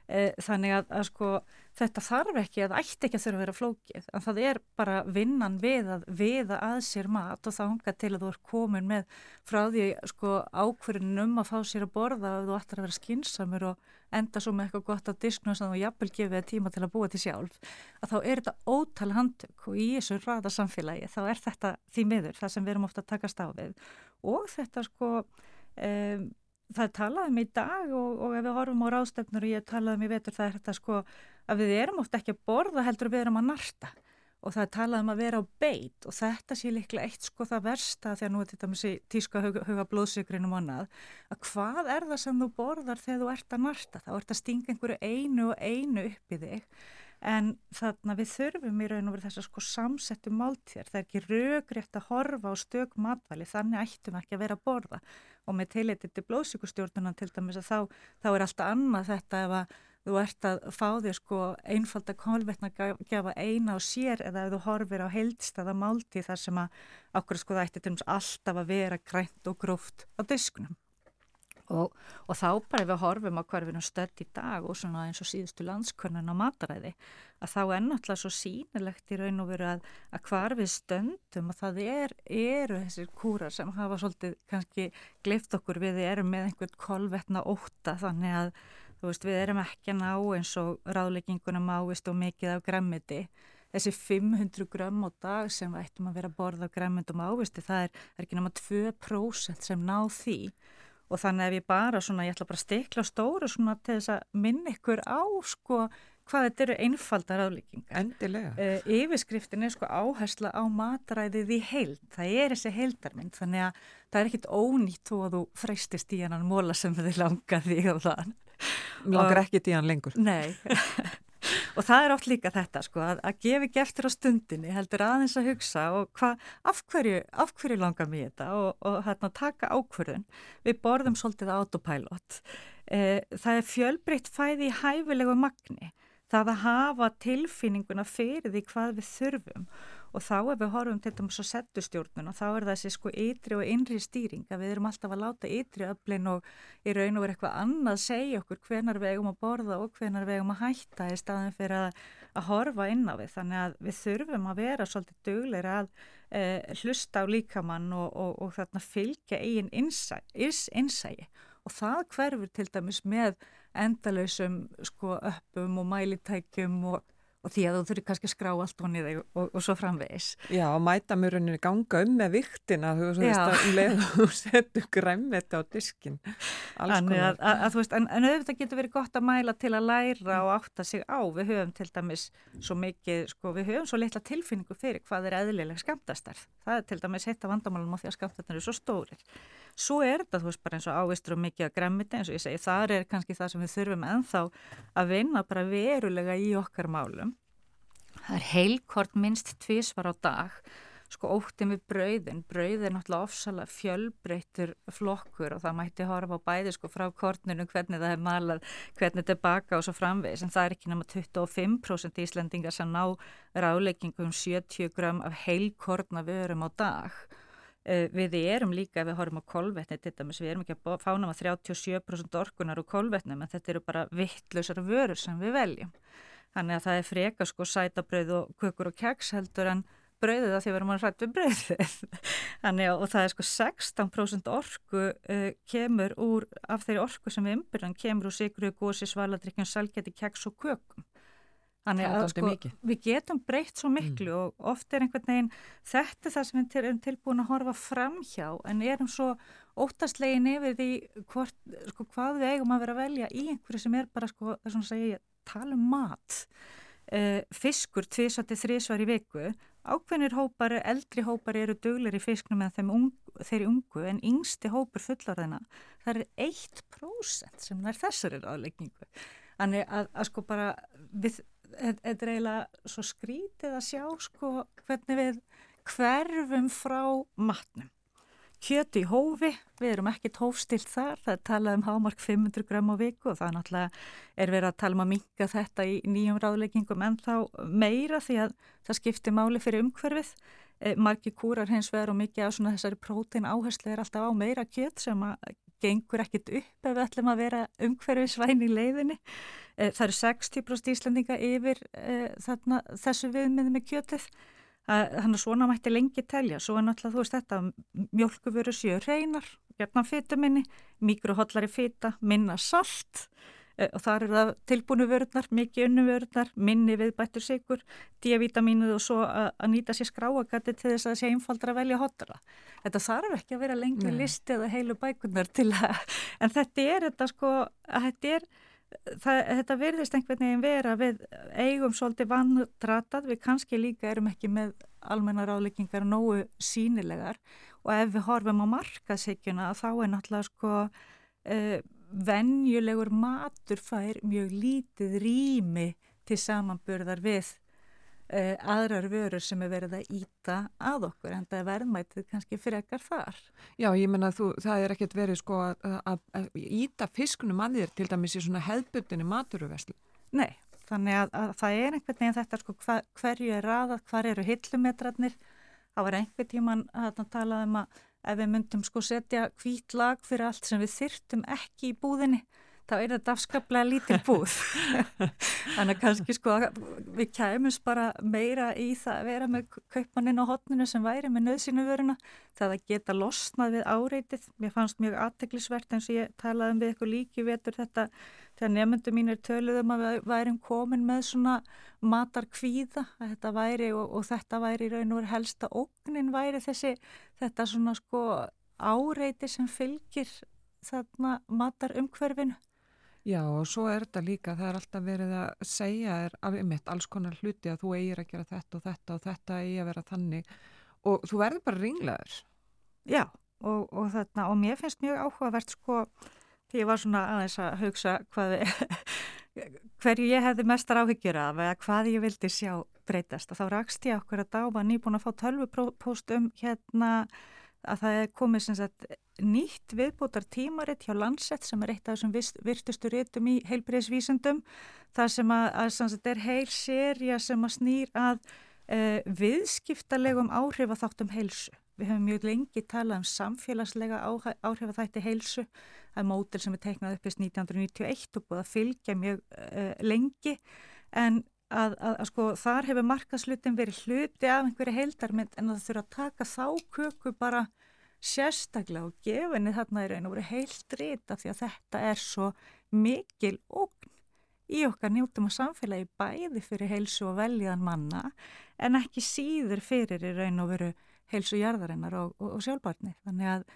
þannig að, að sko þetta þarf ekki að ætti ekki að þurfa að vera flókið en það er bara vinnan við að viða að sér mat og þá hunga til að þú er komin með frá því sko ákverðinum að fá sér að borða og þú ættir að vera skinsamur og enda svo með eitthvað gott á disknum sem þú jafnvel gefið tíma til að búa til sjálf að þá er þetta ótal handtök og í þessu ræða samfélagi þá er þetta því miður það sem við erum ofta að takast á við. Og þetta sko um, það talaðum í dag og, og ef við horfum á ráðstöfnur og ég talaðum í vetur það er þetta sko að við erum ofta ekki að borða heldur við erum að narta. Og það talaðum að vera á beit og þetta sé líklega eitt sko það versta þegar nú er þetta með tíska huga, blóðsykrinum annað að hvað er það sem þú borðar þegar þú ert að narta? Þá ert að stinga einhverju einu og einu upp í þig. En þarna við þurfum í raun og verið þess að sko samsettu máltér, það er ekki raugrétt að horfa á stök matvæli, þannig ættum ekki að vera að borða og með teilitið til blóðsíkustjórnunan til dæmis að þá, þá er alltaf annað þetta ef að þú ert að fá þér sko einfald að kólvetna gefa eina á sér eða ef þú horfir á heildstæða málti þar sem að okkur sko það ætti til dæmis alltaf að vera grænt og gróft á diskunum. Og, og þá bara ef við horfum á hverfinu stödd í dag og svona eins og síðustu landskunnan á mataræði að þá er náttúrulega svo sínilegt í raun og veru að, að hvar við stöndum og það er, eru þessir kúrar sem hafa svolítið kannski glift okkur. Við erum með einhvern kolvetna óta þannig að þú veist við erum ekki að ná eins og ráðleggingunum ávist og mikið af græmiti þessi 500 grömm á dag sem ættum að vera að borða af græmyndum ávisti það er, er ekki náma 2% sem ná því og þannig ef ég bara svona, ég ætla bara að stikla stóru svona til þess að minna ykkur á sko hvað þetta eru einfaldar aflíkingar. Endilega. Uh, yfirskriftin er sko áhersla á matræðið í heild. Það er þessi heildarmynd þannig að það er ekkit ónýtt þó að þú freystist í hann móla sem þið langar þig á þann. Langar ekkit í hann lengur. Nei. og það er oft líka þetta sko að, að gefa eftir á stundinni heldur aðeins að hugsa og hva, af, hverju, hverju langar mér þetta? Og, og hérna taka ákvörðun. Við borðum svolítið autopilot. E, það er fjölbreytt fæði í hæfilegu magni. Það að hafa tilfinninguna fyrir því hvað við þurfum og þá ef við horfum til dæmis á settustjórnuna þá er þessi sko ytri og innri stýring að við erum alltaf að láta ytri öflin og í raun og vera eitthvað annað segja okkur hvenar við eigum að borða og hvenar við eigum að hætta í staðin fyrir að, að horfa inn á við. Þannig að við þurfum að vera svolítið dugleira að e, hlusta á líkamann og, og, og þarna fylgja eigin innsægi og það hverfur til dæmis með endalösum sko öppum og mælitækjum og og því að þú þurfi kannski að skrá allt honni þig og, og svo framvegis. Já, og mæta mjög rauninni ganga um með viktina þú veist að um leiða og setja græmmet á diskin Þannig að, að, að þú veist, en, en auðvitað getur verið gott að mæla til að læra og átta sig á, við höfum til dæmis svo mikið, sko, við höfum svo litla tilfinningu fyrir hvað er eðlileg skamtastarf það er til dæmis hitt af vandamálum á því að skamtastarf eru svo stórir Svo er þetta, þú veist, bara eins og ávistur og mikið að gremmiti, eins og ég segi, þar er kannski það sem við þurfum ennþá að vinna bara verulega í okkar málum. Það er heilkort minnst tvísvar á dag, sko óttið með brauðin. Brauð er náttúrulega ofsalega fjölbreytur flokkur og það mætti horfa á bæði sko frá korninu, hvernig það er malað, hvernig þetta er baka og svo framvegis, en það er ekki náma 25% íslendingar sem ná ráleikingum 70 gram af heilkortna vörum á dag við erum líka, við horfum á kolvetni til dæmis, við erum ekki að fána með 37% orkunar úr kolvetnum en þetta eru bara vittlausar vörur sem við veljum. Þannig að það er freka sko sætabröð og kukur og keks heldur en bröðið að því við erum að hrætt við bröðið. Þannig að það er sko 16% orku uh, kemur úr, af þeirri orku sem við umbyrðan kemur úr sigru, gósi, svaladrykkjum, salgeti, keks og kökum. Þannig að sko, við getum breytt svo miklu mm. og oft er einhvern veginn þetta það sem við erum tilbúin að horfa fram hjá en erum svo óttastlegin yfir því hvort, sko, hvað við eigum að vera að velja í einhverju sem er bara sko, segja, tala um mat. Uh, fiskur tvísvætti þrísvar í viku, ákveðnir hópar, eldri hópar eru duglir í fisknum en ung, þeirri ungu en yngsti hópur fullarðina, það er 1% sem er þessari ráðleggingu. Þannig að, að sko bara við þetta er eiginlega svo skrítið að sjá sko hvernig við hverfum frá matnum. Kjöti í hófi, við erum ekkit hófstilt þar, það er talað um hámark 500 gram á viku og það er náttúrulega er verið að tala um að minga þetta í nýjum ráðleggingum en þá meira því að það skiptir máli fyrir umhverfið. E, margi kúrar hins vegar og mikið á svona þessari prótein áherslu er alltaf á meira kjött sem að gengur ekkit upp ef við ætlum að vera umhverfisvæn í leiðinni. Eh, það eru 60% íslendinga yfir eh, þarna, þessu viðmið með kjötið. Þannig að svona mætti lengi telja. Svo er náttúrulega þú veist þetta, mjölkuföru séu reynar, gerna fytuminni, mikrohollari fyta, minna salt eh, og þar eru það tilbúinu vörðnar, mikið unnu vörðnar, minni viðbættur sigur, D-vitaminuð og svo að nýta sér skráagatti til þess að það sé einfaldra að velja hotara. Þetta þarf ekki að vera lengi listi eða heilu bækunar til að, en þetta er þetta sko, þetta er það, þetta verðist einhvern veginn vera við eigum svolítið vandratað, við kannski líka erum ekki með almenna ráðleggingar nógu sínilegar og ef við horfum á markaðsíkjuna þá er náttúrulega sko uh, venjulegur matur fær mjög lítið rými til samanburðar við Uh, aðrar vörur sem er verið að íta að okkur en það er verðmætið kannski frekar þar. Já, ég menna að það er ekkert verið sko að, íta fiskunum að þér til dæmis í svona hefðbundinni maturuveslu. Nei, þannig að, að það er einhvern veginn þetta sko hva, hverju er raðað, hvar eru hillumetrarnir. Það var einhver tíman að tala um að ef við myndum sko setja hvít lag fyrir allt sem við þyrtum ekki í búðinni þá er þetta afskaplega lítil búð. Þannig að kannski sko við kæmumst bara meira í það að vera með kaupmannin á hotninu sem væri með nöðsínu vöruna það að geta losnað við áreitið. Mér fannst mjög aðteglisvert eins og ég talaði um við eitthvað líki vetur þetta þegar nefndu mín er töluðum að við værim komin með svona matar kvíða að þetta væri og, og þetta væri í raun og helsta ógnin væri þessi þetta svona sko áreiti sem fylgir þarna matar umhverfinu Já og svo er þetta líka, það er alltaf verið að segja er af mitt alls konar hluti að þú eigir að gera þetta og þetta og þetta eigi að vera þannig og þú verður bara ringlaður. Já og, og, þarna, og mér finnst mjög áhugavert sko því ég var svona aðeins að hugsa hverju ég hefði mestar áhyggjur af eða hvað ég vildi sjá breytast og þá rakst ég okkur að dáma nýbúin að fá tölvupóst um hérna að það er komið sem sagt nýtt viðbútar tímaritt hjá Lansett sem er eitt af þessum virtustu rítum í heilbreyðsvísundum það sem að, að sem sagt, er heil sérja sem að snýr að uh, viðskiptalegum áhrif að þáttum heilsu. Við hefum mjög lengi talað um samfélagslega áhrif að þætti heilsu. Er mótil sem er teiknað upp í 1991 og búið að fylgja mjög uh, lengi en að, að, að sko þar hefur markaslutin verið hluti af einhverju heildarmynd en það þurfa að taka þá köku bara sérstaklega og gefinni þarna er einu verið heilt rita því að þetta er svo mikil ógn í okkar njútum og samfélagi bæði fyrir heilsu og veljan manna en ekki síður fyrir í raun og veru heilsu jarðarinnar og, og, og sjálfbarni. Þannig að,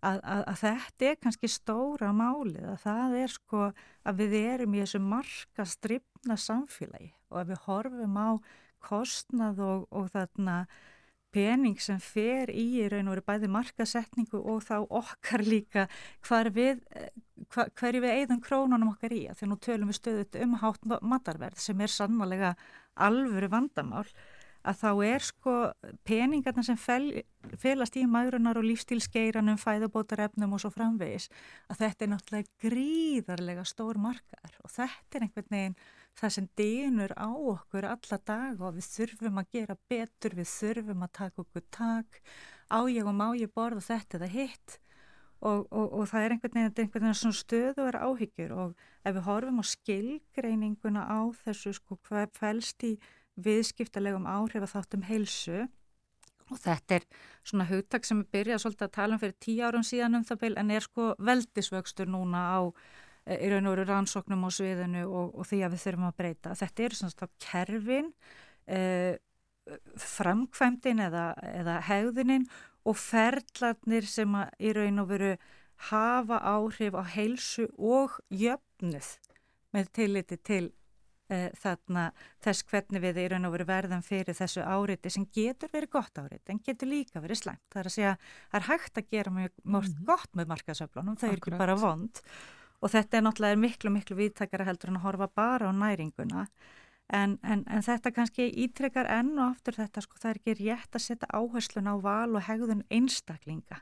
að, að, að þetta er kannski stóra málið að það er sko að við erum í þessu marka stripna samfélagi og að við horfum á kostnað og, og þarna pening sem fer í í raun og veru bæði markasetningu og þá okkar líka við, hver, hverju við eigðum krónunum okkar í að því nú tölum við stöðut um hátt matarverð sem er sannlega alvöru vandamál að þá er sko peningarna sem fel, felast í magrunar og lífstílskeiranum, fæðabótarefnum og svo framvegis að þetta er náttúrulega gríðarlega stór markaðar og þetta er einhvern veginn það sem dýnur á okkur alla dag og við þurfum að gera betur, við þurfum að taka okkur tak, á ég og má ég borða þetta eða hitt og, og, og það er einhvern veginn, einhvern veginn svona stöðu að vera áhyggjur og ef við horfum á skilgreininguna á þessu sko hvað fælst í viðskiptalegum áhrif að þáttum heilsu og þetta er svona hugtak sem við byrjaðum svolítið að tala um fyrir tíu árum síðan um það en er sko veldisvöxtur núna á í raun og veru rannsóknum á sviðinu og, og því að við þurfum að breyta. Þetta eru svona státt kerfin, eh, framkvæmdin eða, eða hegðunin og ferðlarnir sem í raun og veru hafa áhrif á heilsu og jöfnuð með tilliti til eh, þarna þess hvernig við í raun og veru verðum fyrir þessu áriti sem getur verið gott áriti en getur líka verið slæmt. Það er að segja, það er hægt að gera mjög mörg mm -hmm. gott með markasöflunum, það er ekki bara vond og þetta er náttúrulega miklu, miklu viðtakara heldur en að horfa bara á næringuna en, en, en þetta kannski ítrekkar enn og aftur þetta sko það er ekki rétt að setja áherslun á val og hegðun einstaklinga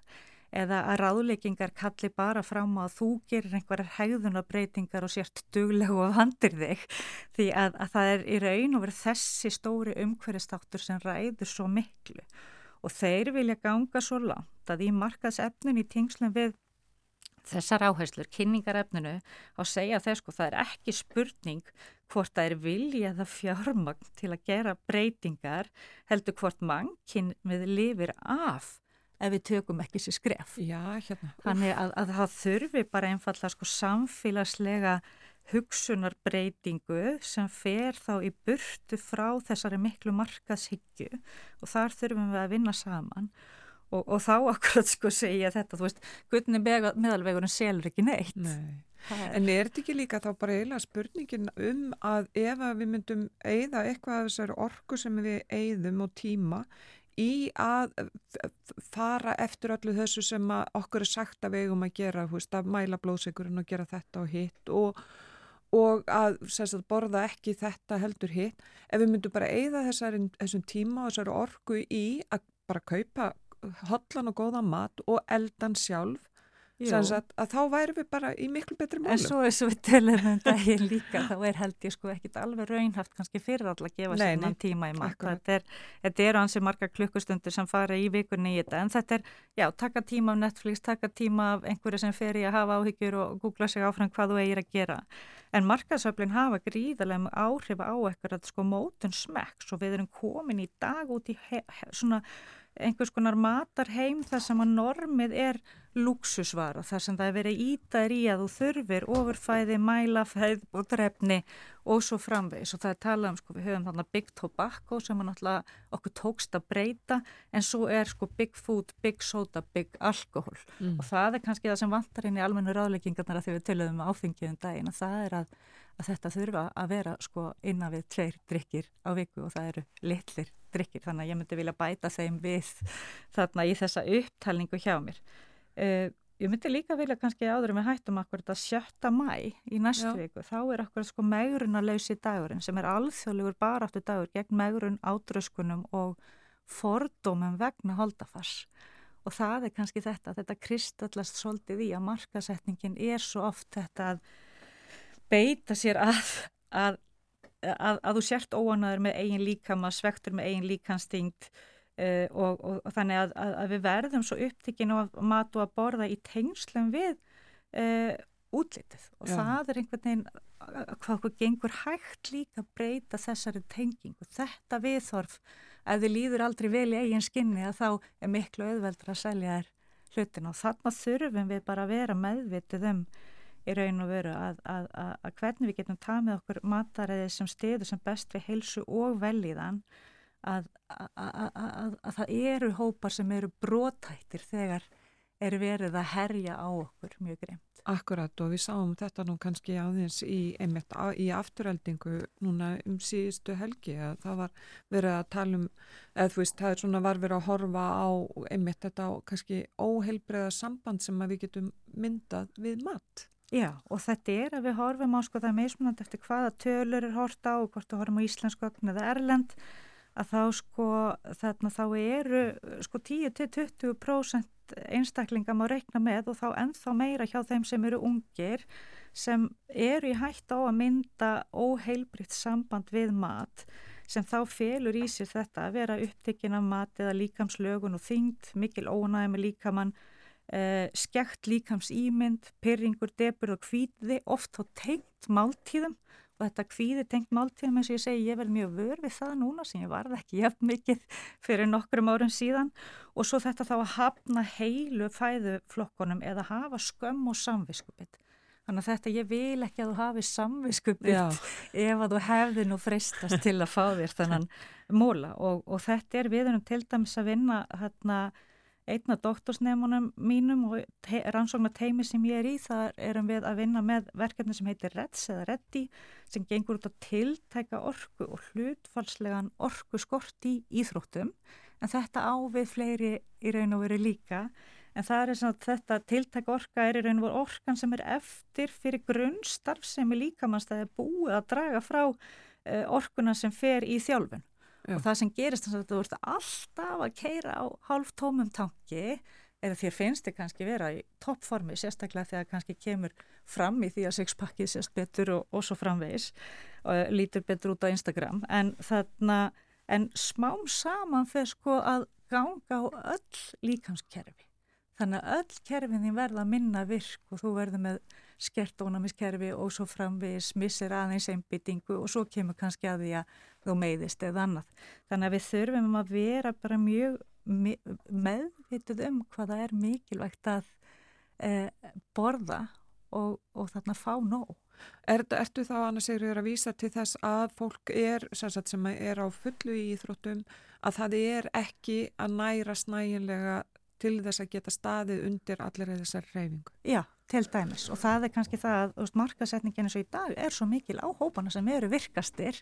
eða að ráðleikingar kalli bara fram að þú gerir einhverjar hegðunabreitingar og sért duglegu og vandir þig. Því að, að það er í raun og verið þessi stóri umhverjastáttur sem ræður svo miklu. Og þeir vilja ganga svo langt að í markaðsefnun í tengslum við þessar áherslur, kynningarefninu á að segja þess sko það er ekki spurning hvort það er vilja eða fjármagn til að gera breytingar heldur hvort mann kyn við lifir af ef við tökum ekki sér skref. Já, hérna. Þannig að, að það þurfi bara einfalla sko samfélagslega hugsunarbreytingu sem fer þá í burtu frá þessari miklu markaðshyggju og þar þurfum við að vinna saman og, og þá akkurat sko segja þetta, þú veist, gutni meðalvegurinn selur ekki neitt. Nei. En er þetta ekki líka þá bara eiginlega spurningin um að ef við myndum eigða eitthvað af þessari orku sem við eigðum og tíma í að fara eftir öllu þessu sem okkur er sagt að við eigum að gera, veist, að mæla blóðsegurinn og gera þetta og hitt og, og að sagt, borða ekki þetta heldur hitt, ef við myndum bara eigða þessum tíma og þessari orku í að bara kaupa hotlan og góða mat og eldan sjálf Sagt, að þá væri við bara í miklu betri málum. En svo er svo við tölum um daginn líka, þá er held ég sko ekkit alveg raunhaft kannski fyrir alla að gefa sér mann tíma í mat. Þetta er, þetta er ansið marga klukkustundir sem fara í vikunni í þetta, en þetta er, já, taka tíma af Netflix, taka tíma af einhverju sem fer í að hafa áhyggjur og googla sig áfram hvað þú eigir að gera. En markasöflin hafa gríðarlega áhrif á eitthvað að sko mótun smekks og við erum komin í dag út í svona einhvers konar matarheim þar sem að normið er luxusvara, þar sem það er verið ítaður í að þú þurfir ofurfæði, mælafæð og drefni og svo framvegis og það er talað um, sko, við höfum þarna big tobacco sem er náttúrulega okkur tókst að breyta en svo er sko big food, big soda, big alkohol mm. og það er kannski það sem vantar inn í almennu ráðleggingarnar að því við töluðum áfengiðum um daginn og það er að, að þetta þurfa að vera sko innan við tveir drikkir á viku og það eru litlir drikkir þannig að ég myndi vilja bæta þeim við þarna í þessa upptalningu hjá mér uh, ég myndi líka vilja kannski áður við hættum akkur þetta 7. mæ í næstu Já. viku, þá er akkur sko megrunarlausi dagurinn sem er alþjóðlegur baráttu dagur gegn megrun átröskunum og fordómum vegna holdafars og það er kannski þetta, þetta kristallast svolítið í að markasetningin er svo oft þetta að beita sér að, að, að, að þú sért óanaður með eigin líkama, svektur með eigin líkanstingt uh, og, og, og þannig að, að, að við verðum svo upptikinn á að mat og að borða í tengslum við uh, útlitið og Já. það er einhvern veginn að- hvað okkur gengur hægt líka að breyta þessari tengingu. Þetta viðþorf, ef þið líður aldrei vel í eigin skinni að þá er miklu auðveldur að selja þér hlutin og þarna þurfum við bara að vera meðvitið um í raun og veru að, að, að, að hvernig við getum tamið okkur mataræði sem stiður sem best við heilsu og velíðan að, að, að, að, að það eru hópar sem eru brotættir þegar er verið að herja á okkur mjög greimt. Akkurat og við sáum þetta nú kannski aðeins í, einmitt, í afturheldingu núna um síðustu helgi að það var verið að tala um eða þú veist það er svona var verið að horfa á einmitt þetta á kannski óheilbreiða samband sem að við getum myndað við mat. Já, og þetta er að við horfum á sko það mismunandi eftir hvaða tölur er hort á og hvort við horfum á íslensku ögn eða erlend að þá sko þarna þá eru sko 10-20% einstaklinga má reikna með og þá ennþá meira hjá þeim sem eru ungir sem eru í hætt á að mynda óheilbritt samband við mat sem þá felur í sér þetta að vera upptekinn af mat eða líkamslögun og þyngd, mikil ónæði með líkamann uh, skekt líkams ímynd, pyrringur, debur og kvíði, oft á tengt máltíðum. Og þetta kvíði tengt máltíðum eins og ég segi, ég verð mjög vör við það núna sem ég varð ekki jafn mikið fyrir nokkrum árum síðan. Og svo þetta þá að hafna heilu fæðuflokkunum eða hafa skömm og samviskupitt. Þannig að þetta, ég vil ekki að þú hafi samviskupitt ef að þú hefði nú freistast til að fá þér þannan móla og, og þetta er við erum til dæmis að vinna hérna einna doktorsnemunum mínum og rannsóknar teimi sem ég er í, þar erum við að vinna með verkefni sem heitir REDS eða REDDI sem gengur út að tiltæka orku og hlutfalslegan orku skort í íþróttum. En þetta á við fleiri í raun og veru líka. En það er svona þetta tiltæka orka er í raun og veru orkan sem er eftir fyrir grunnstarf sem er líkamannstæði búið að draga frá uh, orkuna sem fer í þjálfun Já. og það sem gerist þannig að þú ert alltaf að keira á hálf tómum tanki eða þér finnst þið kannski vera í toppformi sérstaklega þegar kannski kemur fram í því að sexpakkið sést betur og, og svo framvegis og lítur betur út á Instagram en þarna en smám saman fyrir sko að ganga á öll líkamskerfi þannig að öll kerfin þín verða minna virk og þú verður með skert ónæmiskerfi og svo framvegis missir aðeins einbyttingu og svo kemur kannski að því að þú meiðist eða annað. Þannig að við þurfum að vera bara mjög meðvituð um hvaða er mikilvægt að e, borða og, og þarna fá nóg. Er, ertu þá annars er að vísa til þess að fólk er sem er á fullu í íþróttum að það er ekki að næra snæginlega til þess að geta staðið undir allir þessar reyfingu? Já, til dæmis og það er kannski það að veist, markasetningin eins og í dag er svo mikil á hópana sem eru virkastir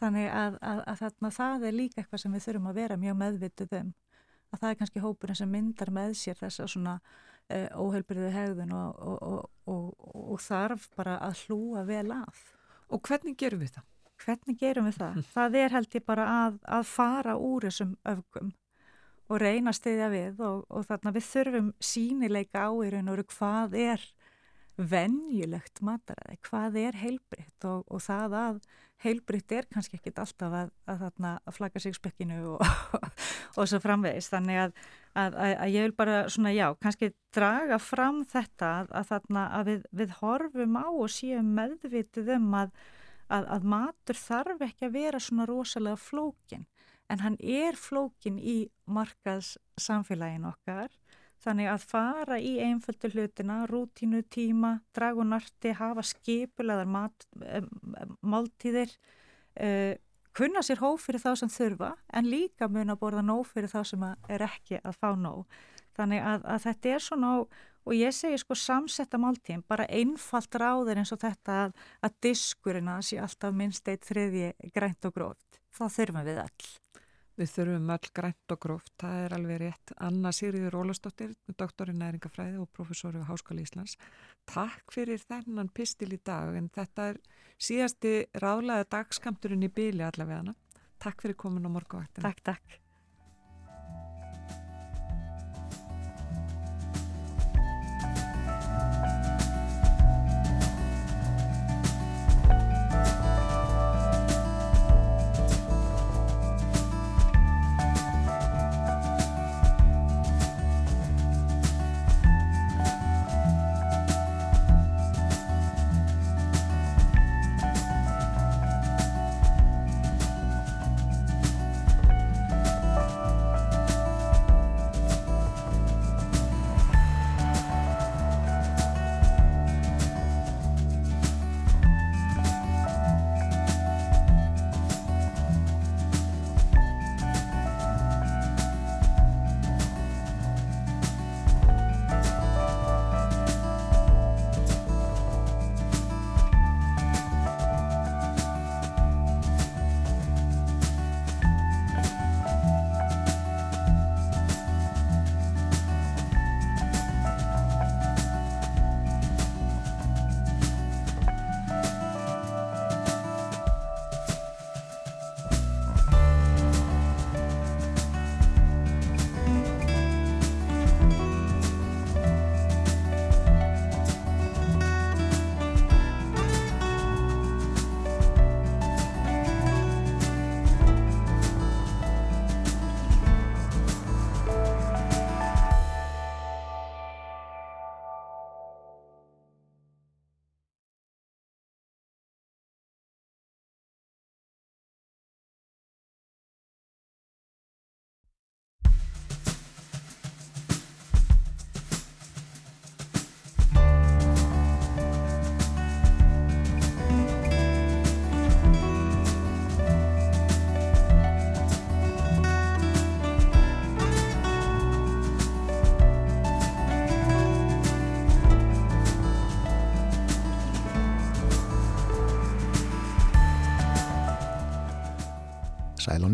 þannig að, að, að þarna, það er líka eitthvað sem við þurfum að vera mjög meðvituð um að það er kannski hópurinn sem myndar með sér þessa svona uh, óheilbriðu hegðun og, og, og, og þarf bara að hlúa vel að. Og hvernig gerum við það? Hvernig gerum við það? Það er held ég bara að, að fara úr þessum öfgum og reyna að stiðja við og, og þarna við þurfum sínileika á í raun og veru hvað er venjulegt mataræði, hvað er heilbritt og, og það að heilbritt er kannski ekkit alltaf að, að, að, flagga sig spekkinu og, og svo framvegist þannig að, að ég vil bara svona já, kannski draga fram þetta að þarna að við, við horfum á og séum meðvitið um að matur þarf ekki að vera svona rosalega flókin en hann er flókin í markaðs samfélagin okkar þannig að fara í einföldu hlutina, rútínu, tíma, dragunarti, hafa skipulegar máltíðir, uh, kunna sér hóf fyrir þá sem þurfa en líka mun að borða nóg fyrir þá sem er ekki að fá nóg. Þannig að, að þetta er svona og ég segi sko samsetta máltíðin, bara einfalt ráður eins og þetta að, að diskurina sé alltaf minnst eitt þriðji grænt og gróft. Það þurfum við all. Við þurfum öll grænt og gróft, það er alveg rétt. Anna Sigriður Ólastóttir, doktorinn næringafræði og professor við Háskóli Íslands. Takk fyrir þennan pistil í dag en þetta er síðasti ráðlega dagskamturinn í bíli allavega. Takk fyrir komin á morguvaktin. Takk, takk.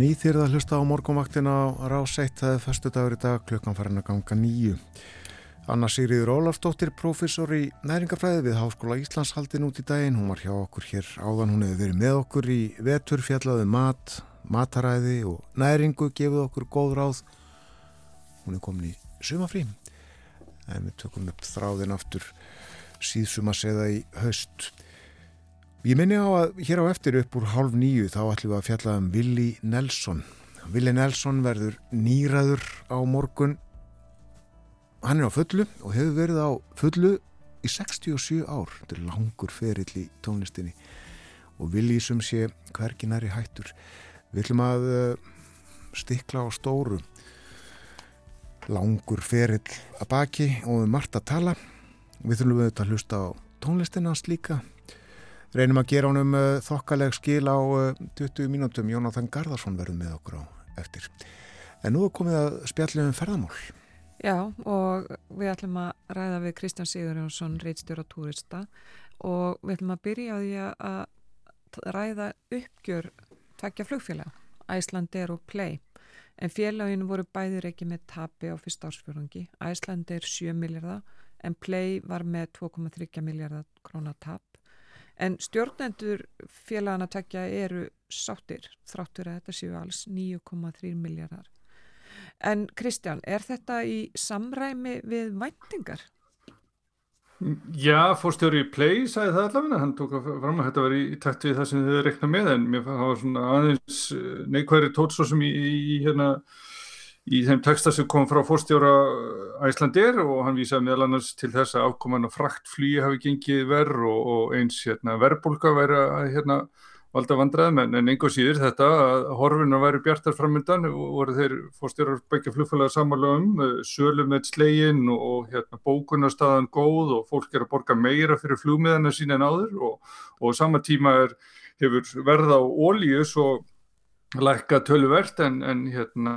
Sæl og ný þýrða að hlusta á morgunvaktina á rás 1, það er förstu dagur í dag, klukkan farin að ganga nýju. Anna Sigriður Ólafsdóttir, professor í næringafræði við Háskóla Íslands haldin út í daginn. Hún var hjá okkur hér áðan, hún hefur verið með okkur í vetur, fjallaði mat, mataræði og næringu, gefið okkur góð ráð. Hún er komin í sumafrí, en við tökum upp þráðin aftur síðsum að segja í haust. Ég minni á að hér á eftir upp úr hálf nýju þá ætlum við að fjalla um Willi Nelson. Willi Nelson verður nýraður á morgun. Hann er á fullu og hefur verið á fullu í 67 ár. Þetta er langur ferill í tónlistinni og Willi sem sé hverginari hættur. Við ætlum að uh, stikla á stóru langur ferill að baki og við margt að tala. Við þurfum auðvitað að hlusta á tónlistinans líka reynum að gera honum uh, þokkaleg skil á uh, 20 mínútum. Jónáthan Garðarsson verður með okkur á eftir. En nú er komið að spjallum um ferðamál. Já og við ætlum að ræða við Kristján Sigurjónsson reitstjóra túrista. Og við ætlum að byrja á því að ræða uppgjör tvekja flugfélag Æslandir og Play. En félaginu voru bæðir ekki með tapi á fyrsta ársfjörungi Æslandir 7 miljardar en Play var með 2,3 miljardar krónar tap En stjórnendur félagana tekja eru sáttir þráttur að þetta séu alls 9,3 miljardar. En Kristján, er þetta í samræmi við væntingar? Já, fórstjóri í Play sagði það allavega, hann tók fram að þetta var í, takt við það sem þið rekna með en mér var svona aðeins eh, neikværi tótsósum í, í hérna í þeim texta sem kom frá fórstjóra Æslandir og hann vísaði meðal annars til þess að afkoman og fraktflýi hafi gengið verð og, og eins hérna, verðbólka væri að hérna, valda vandraðum en, en einhver síður þetta að horfinu væri bjartar framöndan og voru þeir fórstjórar byggja flugfælega samanlega um eh, sölum með slegin og, og hérna, bókunarstaðan góð og fólk er að borga meira fyrir flugmiðana sín en áður og, og sama tíma er, hefur verð á ólíu svo lækka tölvert en, en hérna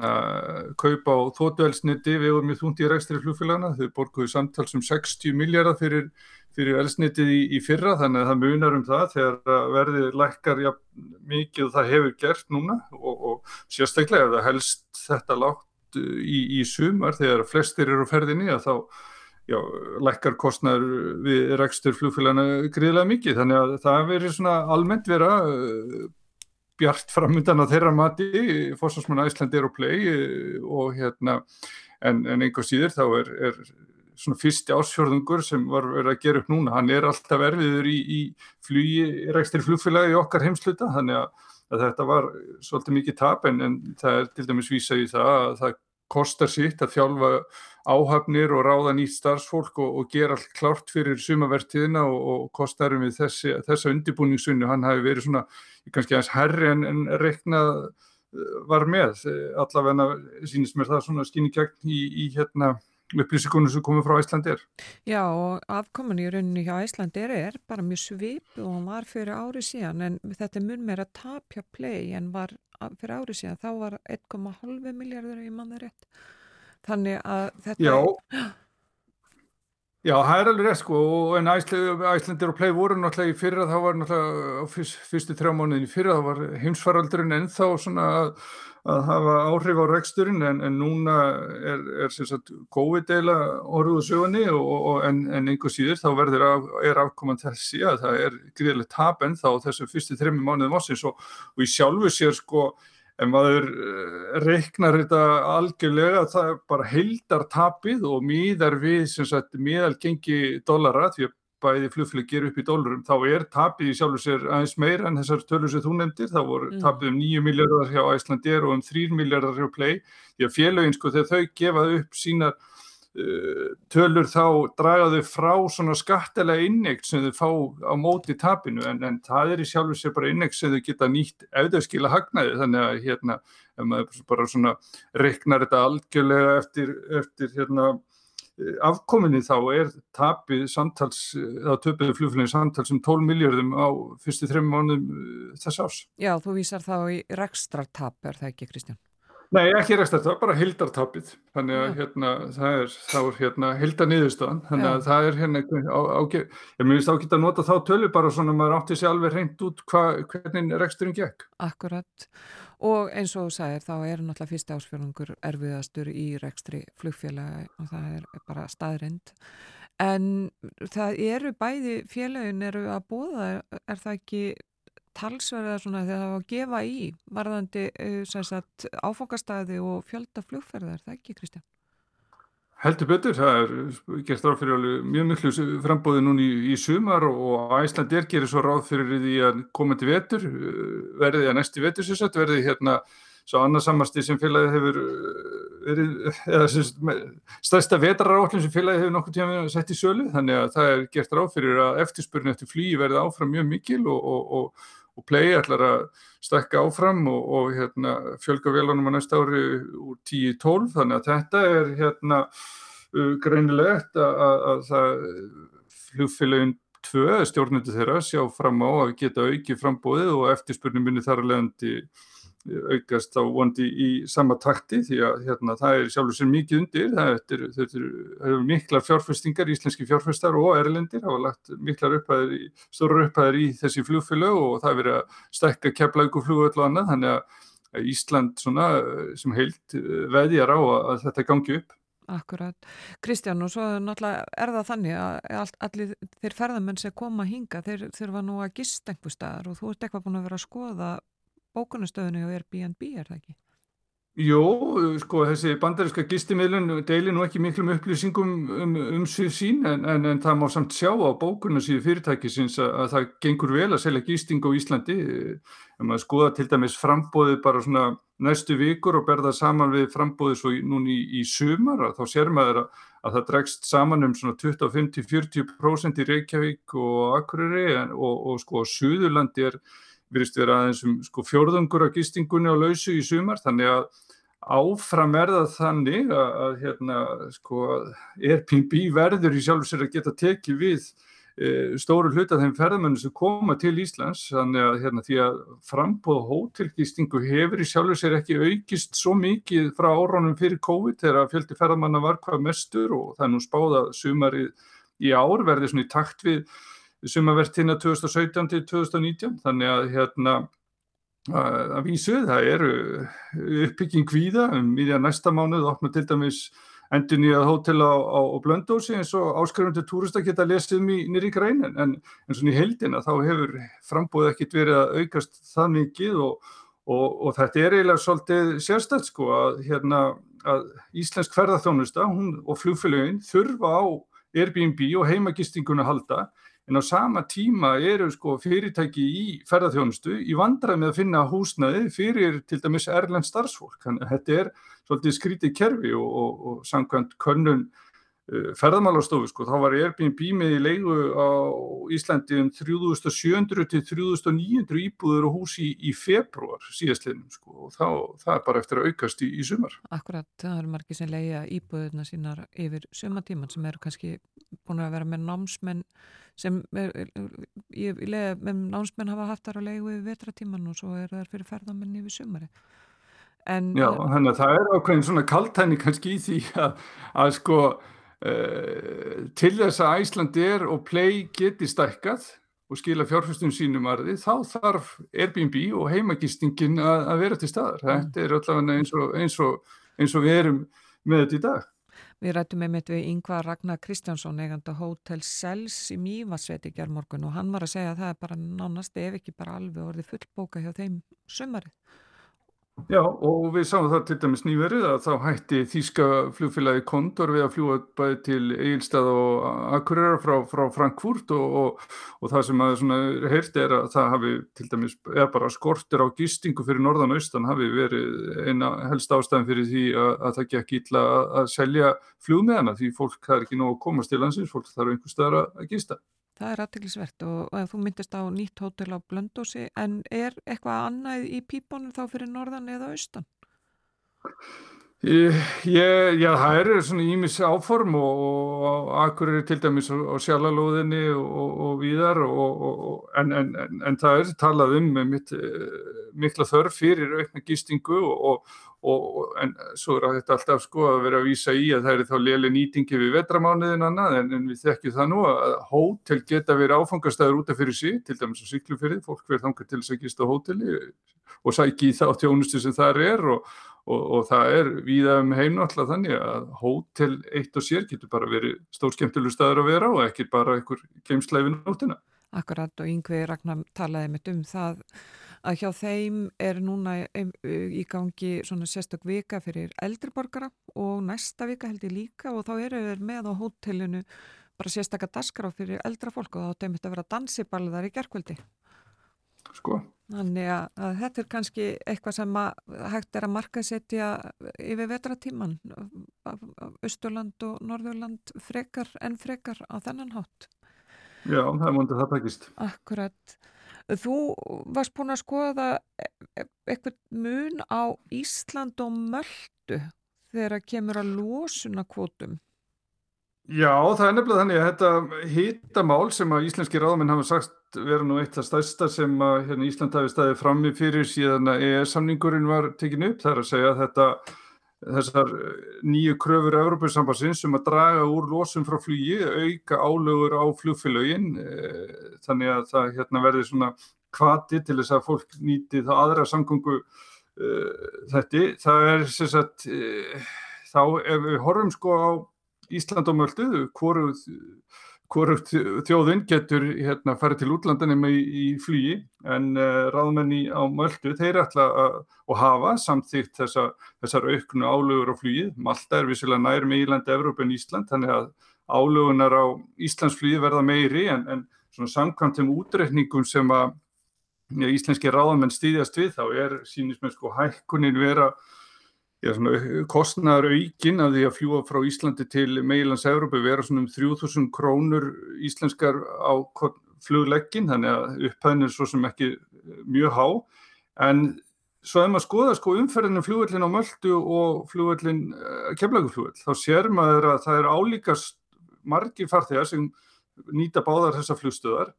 kaupa á þótuelsniti við vorum mjög þúndi í rekstri flugfélagana, þau borguðu samtals um 60 miljardar fyrir, fyrir elsnitið í, í fyrra þannig að það munar um það þegar verðið lækkar ja, mikið það hefur gert núna. Og, og sérstaklega ef það helst þetta látt í, í sumar þegar flestir eru á ferðinni að þá já, lækkar kostnar við rekstur flugfélagana gríðilega mikið. Þannig að það verður svona almennt vera uh, bjart framöndan á þeirra mati fórsvarsmann Æslandi er á play og hérna en, en einhver síður þá er, er svona fyrsti ásfjörðungur sem var verið að gera upp núna, hann er alltaf erfiður í, í flugi, rekstir flugfélagi í okkar heimsluta, þannig að, að þetta var svolítið mikið tap en, en það er til dæmis vísað í það að það kostar sitt að þjálfa áhafnir og ráða nýtt starfsfólk og, og gera allt klárt fyrir sumavertiðina og, og kostarum við þessi, þessa undirbúningsunni, hann hafi verið svona kannski aðeins herri en, en reiknað eh, var með, allavega sínist mér það svona skynni gegn í, í hérna upplýsingunum sem komið frá Æslandir. Já og afkomin í rauninni hjá Æslandir er bara mjög svip og hann var fyrir ári síðan en þetta er mun meira tapja play en var fyrir ári síðan þá var 1,5 miljardur í manni rétt. Þannig að þetta... Já. Já, það er alveg rétt sko en Æslandir og play voru náttúrulega í fyrra þá var náttúrulega fyrst, fyrstu þrjá mánuðin í fyrra þá var heimsfaraldurinn ennþá svona að að hafa áhrif á reksturinn en, en núna er, er sem sagt COVID-deila orðuðu sögunni og, og, en, en einhver síður þá verður af, afkoman þessi að það er gríðilegt tap en þá þessum fyrstu þrejmi mánuðum ásins og, og í sjálfu sér sko en maður eh, reiknar þetta algjörlega það er bara heildar tapið og míðar við sem sagt míðal gengi dollara því að bæði flugfélag gerur upp í dólarum, þá er tapið í sjálfur sér aðeins meira en þessar tölur sem þú nefndir, þá voru mm. tapið um 9 miljardar hjá Æslandir og um 3 miljardar hjá Play, því að félagin sko þegar þau gefaðu upp sínar tölur þá dragaðu frá svona skattelega innegt sem þau fá á móti tapinu en, en það er í sjálfur sér bara innegt sem þau geta nýtt auðvitað hagnaði þannig að hérna, ef maður bara svona reiknar þetta algjörlega eftir, eftir hérna afkominni þá er tapið samtals, eða töpuðu flugfélagin samtals um 12 miljardum á fyrstu þrejum mánuðum þess ás. Já, þú vísar þá í rekstrartap, er það ekki Kristján? Nei, ekki rekstrartap, bara hildartapið, þannig að hérna, það er, er hérna, hildarniðurstöðan, þannig að það er hérna, á, á, ég myndist ákveðt að nota þá tölu bara svona maður átti sér alveg reynd út hva, hvernig reksturinn gekk. Akkurat. Og eins og þú sagir þá er náttúrulega fyrsta ásfjörðungur erfiðastur í rekstri flugfélagi og það er bara staðrind en það eru bæði félagin eru að bóða er það ekki talsverða svona þegar það var að gefa í varðandi uh, áfangastæði og fjölda flugferðar, er það ekki Kristján? Heldur betur, það er gert ráð fyrir mjög miklu frambóði núni í, í sumar og Æslandir gerir svo ráð fyrir því að komandi vetur, verði að næsti vetur sér satt, verði hérna svo annarsamasti sem félagi hefur verið, eða stærsta vetrarállin sem félagi hefur nokkur tíma sett í sölu, þannig að það er gert ráð fyrir að eftirspurni eftir flýi verði áfram mjög mikil og, og, og og Play ætlar að stekka áfram og, og hérna, fjölga velunum á næsta ári úr 10-12 þannig að þetta er hérna uh, greinilegt að, að, að það flugfélagin tvö stjórnandi þeirra sjá fram á að geta auki frambóðið og eftirspurningum minni þar að leiðandi aukast á vondi í sama takti því að hérna, það er sjálfur sér mikið undir, það er, er, er miklar fjárfestingar, íslenski fjárfestar og erlendir hafa lagt miklar upphæðir í, stóru upphæðir í þessi flugfélög og það er verið að stekka kepplaugu flugöld og annað, þannig að Ísland svona, sem heilt veðjar á að þetta gangi upp. Akkurat. Kristján og svo náttúrulega er það þannig að allir þeir ferðamenn sem koma hinga þeir þurfa nú að gista einhver staðar og þú ert eitthvað búin að vera að skoða bókunastöðinu og Airbnb er það ekki? Jó, sko þessi bandaríska gistimilun deilir nú ekki miklum upplýsingum um, um sín en, en, en það má samt sjá á bókunarsíðu fyrirtækisins að, að það gengur vel að selja gisting á Íslandi ef maður skoða til dæmis frambóðið bara svona næstu vikur og berða saman við frambóðið svo núni í, í sumar þá sér maður að, að það dregst saman um svona 25-40% í Reykjavík og Akureyri og, og, og sko Suðurlandi er virðist vera aðeins um sko, fjórðungur af gistingunni á lausu í sumar þannig að áfram er það þannig að, að hérna, sko, Airbnb verður í sjálf sér að geta tekið við e, stóru hluta þeim ferðamennu sem koma til Íslands þannig að hérna, því að frambóða hótelgistingu hefur í sjálf sér ekki aukist svo mikið frá áraunum fyrir COVID þegar fjöldi ferðamanna var hvað mestur og það er nú spáða sumarið í ár verði svona í takt við sumavertina 2017 til 2019 þannig að hérna að vísu það eru uppbygging kvíða um miðja næsta mánuð. Opna til dæmis endur nýjað hótel á, á, á Blöndósi eins og áskrifundur túrista geta lesið um í nýri greinin en, en svona í heldina þá hefur frambúið ekkit verið að aukast það mikið og, og, og þetta er eiginlega svolítið sérstætt sko að, hérna, að Íslensk ferðarþjónusta og flugfélagin þurfa á Airbnb og heimagistinguna halda en á sama tíma eru sko fyrirtæki í ferðarþjónustu í vandrað með að finna húsnaði fyrir til dæmis erlend starfsfólk. Þannig að þetta er svolítið skrítið kerfi og, og, og samkvæmt könnun uh, ferðarmálastofu sko, þá var Airbnb með í leigu á Íslandi um 3700 til 3900 íbúður og hús í, í februar síðastlinnum sko. Og þá, það er bara eftir að aukast í, í sumar. Akkurat, það eru margir sem leiða íbúðurna sínar yfir sumatíman sem eru kannski búin að vera með námsmenn sem er, ég lega með námsmenn hafa haft þar að leiðu við vetratíman og svo er það fyrir ferðamenn yfir sumari en, Já, þannig að það er ákveðin svona kaltæni kannski í því að, að sko uh, til þess að Æslandi er og play geti stækkað og skila fjárfustum sínum arði, þá þarf Airbnb og heimagistingin að, að vera til staðar. Mm. Þetta er allavega eins og, eins, og, eins og við erum með þetta í dag. Við rættum einmitt við Yngvar Ragnar Kristjánsson eiganda Hotel Sels í Mývasveit í gerðmorgun og hann var að segja að það er bara nánast ef ekki bara alveg orðið fullbóka hjá þeim sumarið. Já og við sáum það til dæmis nýverið að þá hætti Þíska flugfélagi Kondor við að fljúa bæði til Egilstað og Akureyra frá, frá Frankfurt og, og, og það sem að heyrti er að það hafi til dæmis eða bara skortir á gistingu fyrir norðan austan hafi verið eina helst ástæðan fyrir því að, að það gekk ítla að, að selja flugmiðana því fólk það er ekki nóg að komast til landsins, fólk þarf einhver staðar að gista. Það er aðteglisvert og, og þú myndist á nýtt hótel á Blöndósi en er eitthvað annað í pípunum þá fyrir norðan eða austan? Ég, ég, já, það eru svona ímis áform og, akkur er til dæmis á, sjalalóðinni og, víðar en, en, en, en það er talað um mitt, eh, mikla þörf fyrir aukna gístingu og Og, en svo er þetta alltaf sko að vera að vísa í að það er þá léli nýtingi við vetramániðin annað en, en við þekkjum það nú að hótel geta verið áfangastæður útaf fyrir sí, til dæmis á syklufyrði, fólk verður þangar til þess að gista hóteli og sæki í þá tjónustu sem það er og, og, og það er víða um heimna alltaf þannig að hótel eitt og sér getur bara verið stórskemtilu staður að vera og ekki bara einhver keimsleifin áttina. Akkurat og yngvið Ragnar talaði mitt um það að hjá þeim er núna í gangi svona sérstök vika fyrir eldriborgara og næsta vika held ég líka og þá eru við með á hótelinu bara sérstakka á fyrir eldra fólk og þá við að vera dansibalðar í gerkvöldi. Sko. Þannig að, þetta er kannski eitthvað sem hægt er að markasetja yfir vetratíman Östurland og Norðurland frekar en frekar á þennan hátt. Já, það er múndið það takist. Akkurat. Þú varst búin að skoða e, e, eitthvað mun á Ísland og Möldu þegar það kemur að losuna kvotum. Já, það er nefnilega þannig að þetta hittamál sem að íslenski ráðmenn hafa sagt vera nú eitt af stærsta sem að hérna, Ísland hafi staðið frammi fyrir síðan að EES-samningurinn var tekin upp. Það er að segja að þetta þessar eh, nýju kröfur Európa-sambassins um að draga úr losum frá flugi, auka álögur á flugfélögin eh, þannig að það hérna, verði svona kvati til þess að fólk nýti það aðra samgöngu uh, þetta. Það er sem sagt uh, þá ef við horfum sko á Ísland og Möldu, hvoru hvorugt þjóðin getur hérna, farið til útlandinum í, í flugi en uh, ráðmenni á möldu þeir ætla að hafa samþýgt þessa, þessar auknu álögur á flugið. Malta er vissilega nær með Ílandi, Evrópa en Ísland þannig að álögunar á Íslands flugi verða meiri en, en svona samkvæmt um útreikningum sem að ja, íslenski ráðamenn stýðjast við þá er sínismenn sko hækkunin vera kostnaðar aukin af því að fljúa frá Íslandi til meilans Európa vera svona um 3000 krónur íslenskar á flugleggin þannig að upphæðin er svo sem ekki mjög há. En svo ef maður skoða sko umferðinu flugvellin á Möldu og flugvellin eh, kemlaguflugvell þá sér maður að það er álíkast margir farþegar sem nýta báðar þessa flugstöðar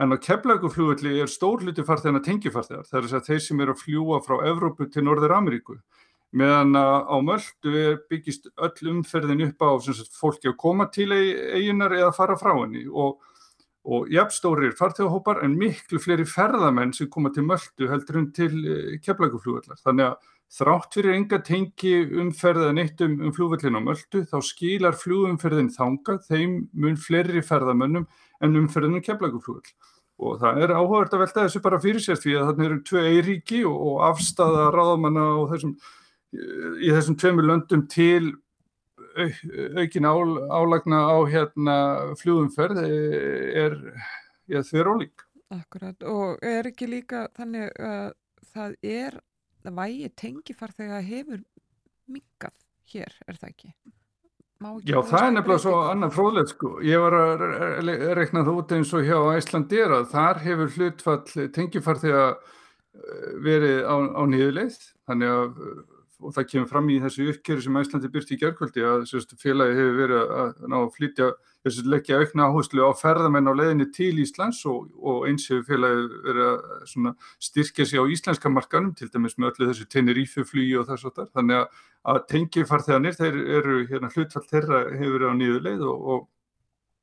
en á kemlaguflugvelli er stór hluti farþegarna tengjufarþegar það er þess að þeir sem eru að fljúa frá Evrópu til Norður Ameríku meðan á möldu byggist öll umferðin upp á sagt, fólki að koma til eigunar eða fara frá henni. Og, og jafnstórir farþjóðhópar en miklu fleiri ferðamenn sem koma til möldu heldur um til keflaguflugvallar. Þannig að þrátt fyrir enga tengi umferðan eitt um, um flugvallin á möldu þá skilar flugumferðin þanga þeim mun fleiri ferðamennum en umferðinu keflaguflugvall og það er áhugavert að velta þessu bara fyrir sér því að þarna eru tvei eiríki og, og afstafa ráðamanna þessum, í þessum tveimur löndum til aukin ál, álagna á hérna flugumferð e, er ja, þver ólík. Akkurat og er ekki líka þannig að það er vægi tengifar þegar hefur mingað hér, er það ekki? Já, það er nefnilega svo annan fróðlega sko. Ég var að rekna það út eins og hjá Æslandir að þar hefur hlutfall tengifarþega eh, verið á, á nýðuleið þannig að og það kemur fram í þessu uppgjöru sem Æslandi byrti í gerðkvöldi að sérst, félagi hefur verið að ná að flytja þessu leggja aukna áherslu á ferðamenn á leðinni til Íslands og, og eins hefur félagi verið að styrkja sig á íslenska markanum til dæmis með öllu þessu Tenerife flugi og þess að það þannig að, að tengifarþeganir þeir eru hérna hlutfall þeirra hefur verið á nýðu leið og,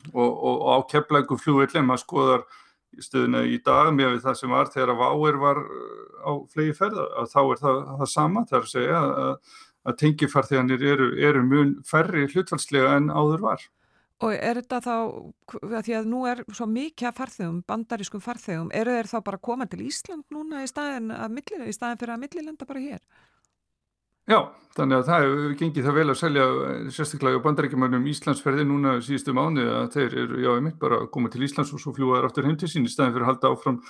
og, og á keflæku flugvelli maður skoðar stöðuna í dag með það sem var þegar að váir var uh, á flegi ferða að þá er það, það sama þar að segja að, að tengifarþeganir eru, eru mun færri hlutfallslega en áður var. Og er þetta þá, því að nú er svo mikið af farþegum, bandarískum farþegum, eru þeir þá bara að koma til Ísland núna í staðin, milli, í staðin fyrir að millilenda bara hér? Já, þannig að það hefur gengið það vel að selja sérstaklega á bandarækjumannum Íslandsferði núna síðustu mánu að þeir eru, já, ég mitt bara að koma til Íslands og svo fljúa þær áttur heim til sín í staðin fyrir að halda áfram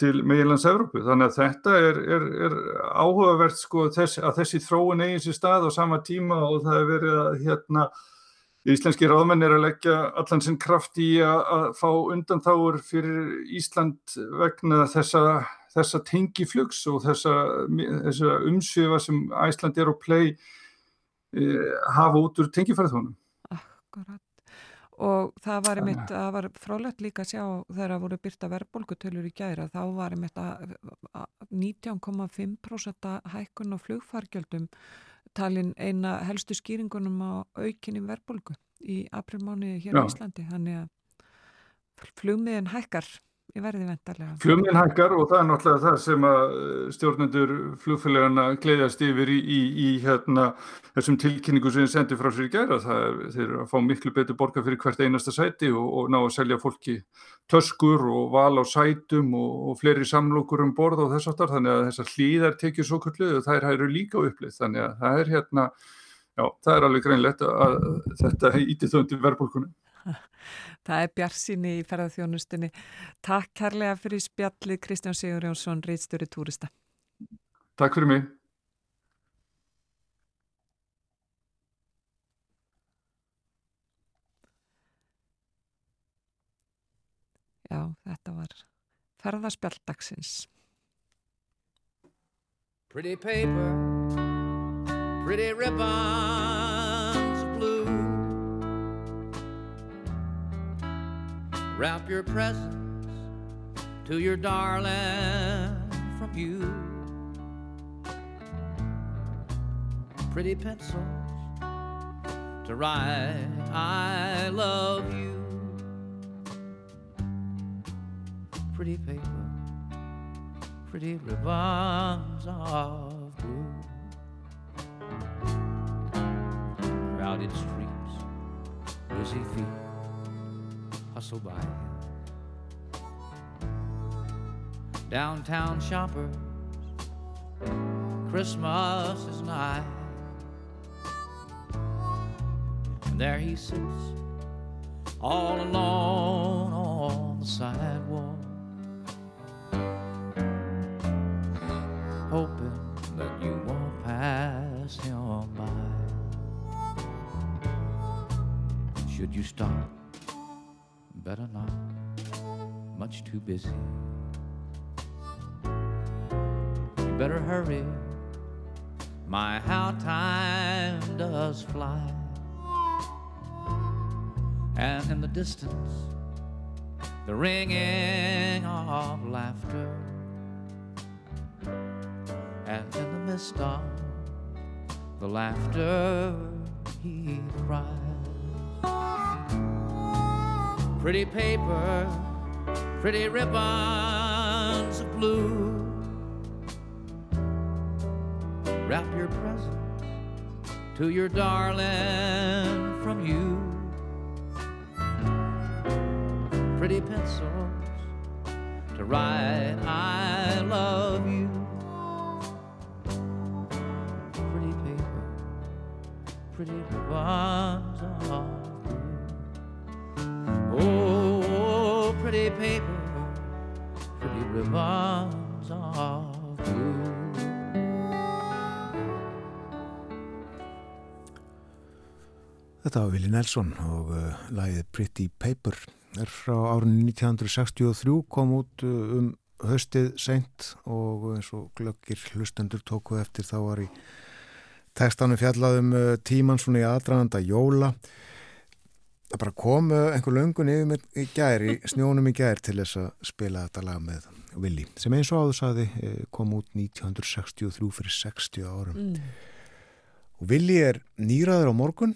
til meginlands Evrópu. Þannig að þetta er, er, er áhugavert sko þess, að þessi þróun eigin sér stað á sama tíma og það er verið að hérna Íslenski ráðmenn er að leggja allan sinn kraft í að, að fá undanþáur fyrir Ísland vegna þessa þessa tengiflugs og þessa, þessa umsjöfa sem Æsland er og play e, hafa út úr tengifærðunum. Akkurat. Og það var einmitt, það var frálegt líka að sjá þegar það voru byrta verðbólgutölur í gæra, þá var einmitt að 19,5% hækkun og flugfargjöldum talin eina helstu skýringunum á aukinni verðbólgu í aprilmáni hér á Íslandi, þannig að flugmiðin hækkar í verði vendarlega. Flugminn hækkar og það er náttúrulega það sem að eh, stjórnendur flugfélagana gleiðast yfir í, í, í hérna, þessum tilkynningu sem sendir frá sér í gæra. Það er, þeir eru að fá miklu betur borga fyrir hvert einasta sæti og, og ná að selja fólki töskur og val á sætum og, og fleiri samlokur um borð og þess aftar. Þannig að þessar hlýðar tekið svo kvöldu og þær hæru líka upplið. Þannig að það er hérna, já, það er alveg greinlegt að þetta íti þöndi verðbólkunum. Það er bjarsinni í ferðarþjónustinni. Takk kærlega fyrir spjallið Kristján Sigur Jónsson, reitstjóri túrista. Takk fyrir mig. Já, þetta var ferðarspjalldagsins. Pretty paper, pretty ribbons Wrap your presents to your darling from you. Pretty pencils to write, I love you. Pretty paper, pretty ribbons of blue. Crowded streets, busy feet hustle by. Downtown shoppers, Christmas is nigh. And there he sits, all alone on the sidewalk, better not, much too busy. You better hurry, my how time does fly. And in the distance, the ringing of laughter. And in the mist of the laughter he cries. Pretty paper, pretty ribbons of blue. Wrap your present to your darling from you. Pretty pencils to write I love you. Pretty paper, pretty ribbons ribbons of blue. Þetta var Willi Nelson og uh, lagið Pretty Paper er frá árunni 1963 kom út uh, um höstið seint og eins og glöggir hlustendur tóku eftir þá var í tekstanum fjallaðum uh, tíman svona í aðdraganda jóla það bara kom uh, einhver löngun yfir mig í gær í snjónum í gær til þess að spila þetta lag með Willi sem eins og áður saði uh, kom út 1963 fyrir 60 árum Mm. og Willi er nýraður á morgun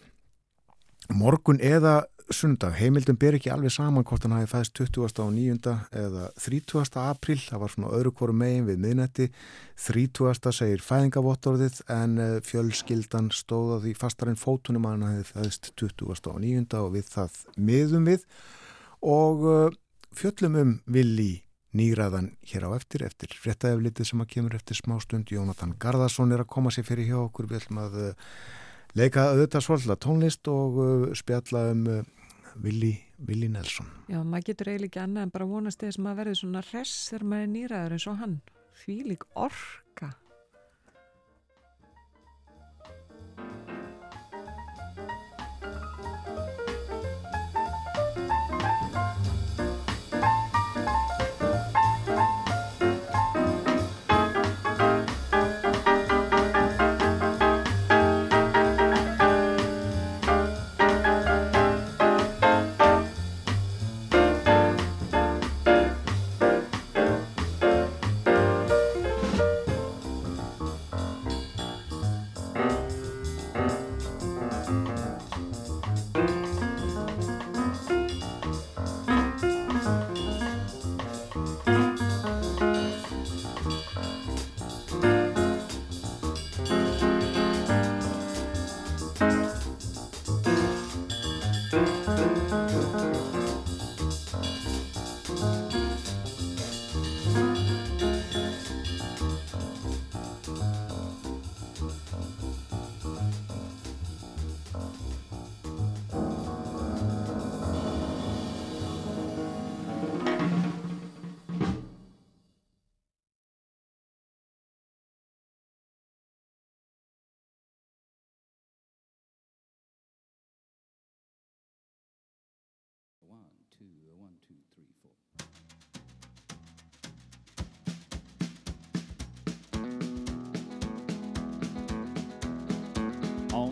morgun eða sundag, heimildum ber ekki alveg saman hvort hann hafi fæðist 20. og 9. eða 30. april, það var svona öðru hvoru megin við miðnetti 30. segir fæðingavottorðið en eh, fjölskyldan stóða því fastar en fótunum hann hafi fæðist 20. og 9. og við það miðum við og uh, fjöllum um villi nýraðan hér á eftir, eftir fréttaeflitið sem að kemur eftir smástund Jónatan Garðarsson er að koma sér fyrir hjá okkur við ætlum að uh, leika auðvitað svolítið tónlist og uh, spjalla um uh, Willi, Willi Nelson. Já, maður getur eiginlega ekki annað en bara vonast þess að maður verður svona hress þegar maður er nýraður eins og hann. Því lík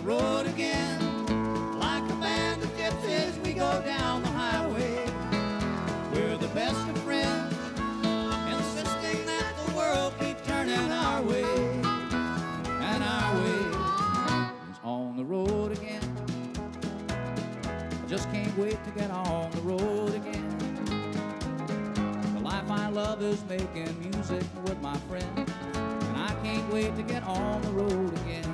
The road again, like a band of gypsies, we go down the highway. We're the best of friends, insisting that the world keep turning our way. And our way is on the road again. I just can't wait to get on the road again. The life I love is making music with my friends, and I can't wait to get on the road again.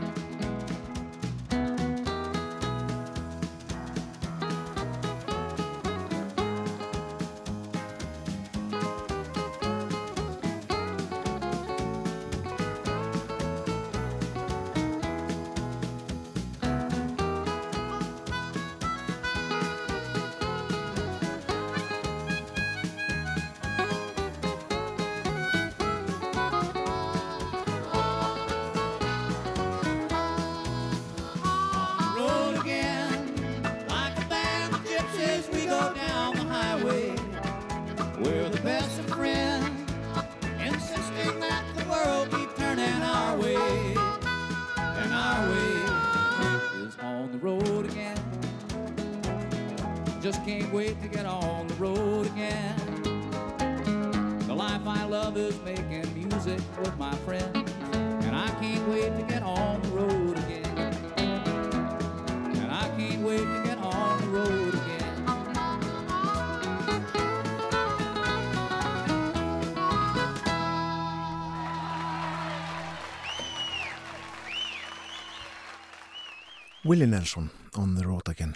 Willie Nelson, On the Road Again.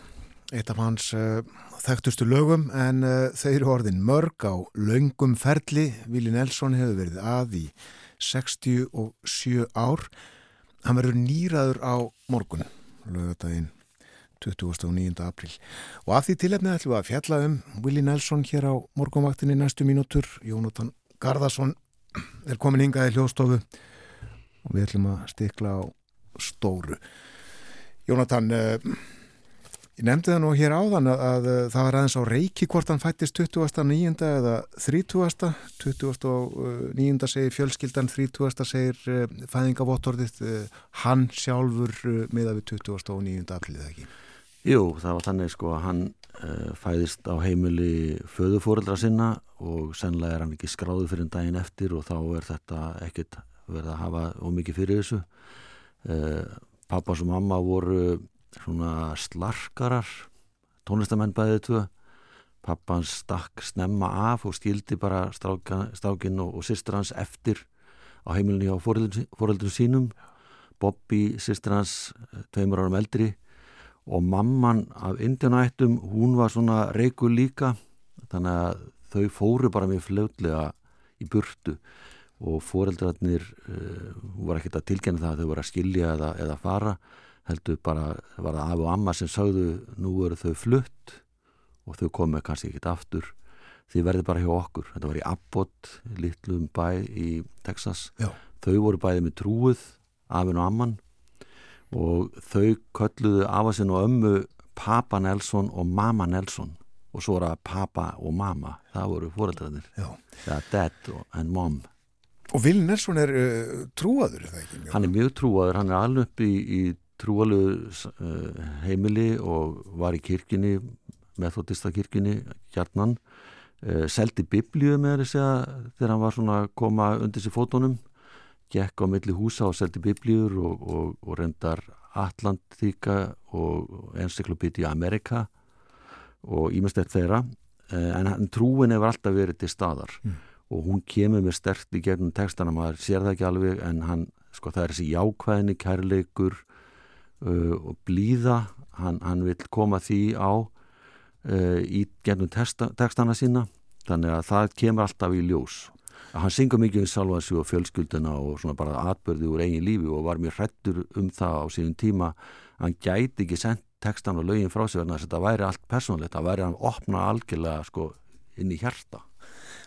Eitt af hans uh, þekktustu lögum en uh, þau eru orðin mörg á löngum ferli. Willie Nelson hefur verið að í 67 ár. Hann verður nýraður á morgun, lögadaginn 29. april. Og af því tilefnið ætlum við að fjalla um Willie Nelson hér á morgunvaktinni næstu mínútur. Jónatan Garðarsson er komin hingað í hljóðstofu og við ætlum að stikla á stóru. Jónatan, uh, ég nefndi það nú hér áðan að, að uh, það var aðeins á reiki hvort hann fættist 29. eða 30. 29. segir fjölskyldan, 30. segir fæðingavottorðið, hann sjálfur miða við 29. afrið ekki. Jú, það var þannig sko að hann fæðist á heimili föðufóreldra sinna og sennilega er hann ekki skráðu fyrir en daginn eftir og þá er þetta ekkert verið að hafa ómikið fyrir þessu. Pappas og mamma voru svona slarkarar, tónlistamenn bæðið tvö. Pappans stakk snemma af og skildi bara stákinn og, og sýstur hans eftir á heimilinu hjá fóreldrum sínum. Bobby, sýstur hans, tveimur árum eldri og mamman af indjanættum, hún var svona reikur líka þannig að þau fóru bara mjög fljótlega í burtu og foreldrarnir uh, var ekkert að tilkynna það að þau voru að skilja eða, eða fara heldur bara, var það af og amma sem sagðu nú eru þau flutt og þau komið kannski ekkert aftur. Því verði bara hjá okkur. Þetta var í Abbott, litlum bæ í Texas, Já. þau voru bæði með trúið, afinn og amman og þau kölluðu afasinn og ömmu Papa Nelson og Mama Nelson. Og svo var það Papa og Mama. Það voru foreldrarnir, Dad and Mom Og Will Nelson er uh, trúaður, er það ekki? Hann er mjög trúaður, hann er alveg upp í, í trúalu uh, heimili og var í kirkjunni, methodista kirkjunni, hjarnan, uh, seldi biblíu með þess að þegar hann var svona að koma undir sér fótonum, gekk á milli húsa og seldi biblíur og, og, og reyndar Atlantíka og encyklopíti Amerika og ímestett þeirra, en trúin hefur alltaf verið til staðar. Mm og hún kemur með stert í gegnum textana, maður sér það ekki alveg en hann, sko það er þessi jákvæðinni kærleikur uh, og blíða, hann, hann vil koma því á uh, í gegnum texta, textana sína. Þannig að það kemur alltaf í ljós. Hann syngur mikið um salvansi og fjölskylduna og svona bara atbyrði úr eigin lífi og var mjög hrettur um það á sínum tíma. Hann gæti ekki sendt textan og lögin frá sig þannig að þetta væri allt persónlegt, það væri hann opna algjörlega sko inn í hjarta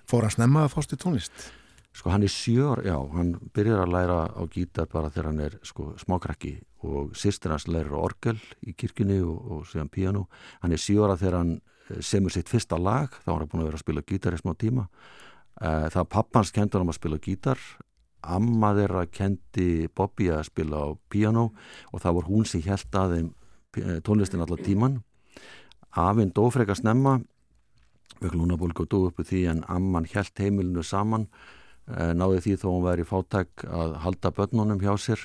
Fór hann snemma að fást í tónlist? Sko hann er sjör, já, hann byrjar að læra á gítar bara þegar hann er sko smákrakki og sýstir hans lærir orgel í kirkjunni og, og síðan piano. Hann er sjöra þegar hann eh, semur sitt fyrsta lag, þá hann búin að vera að spila gítar í smá tíma. Eh, það pappans kendur hann að spila gítar, amma þeirra kendi Bobby að spila á piano og það var hún sem held að þeim eh, tónlistin allar tíman. Afinn dó frekar snemma vekk lúnabólku og dó uppu því en amman helt heimilinu saman náði því þó hún væri fátæk að halda börnunum hjá sér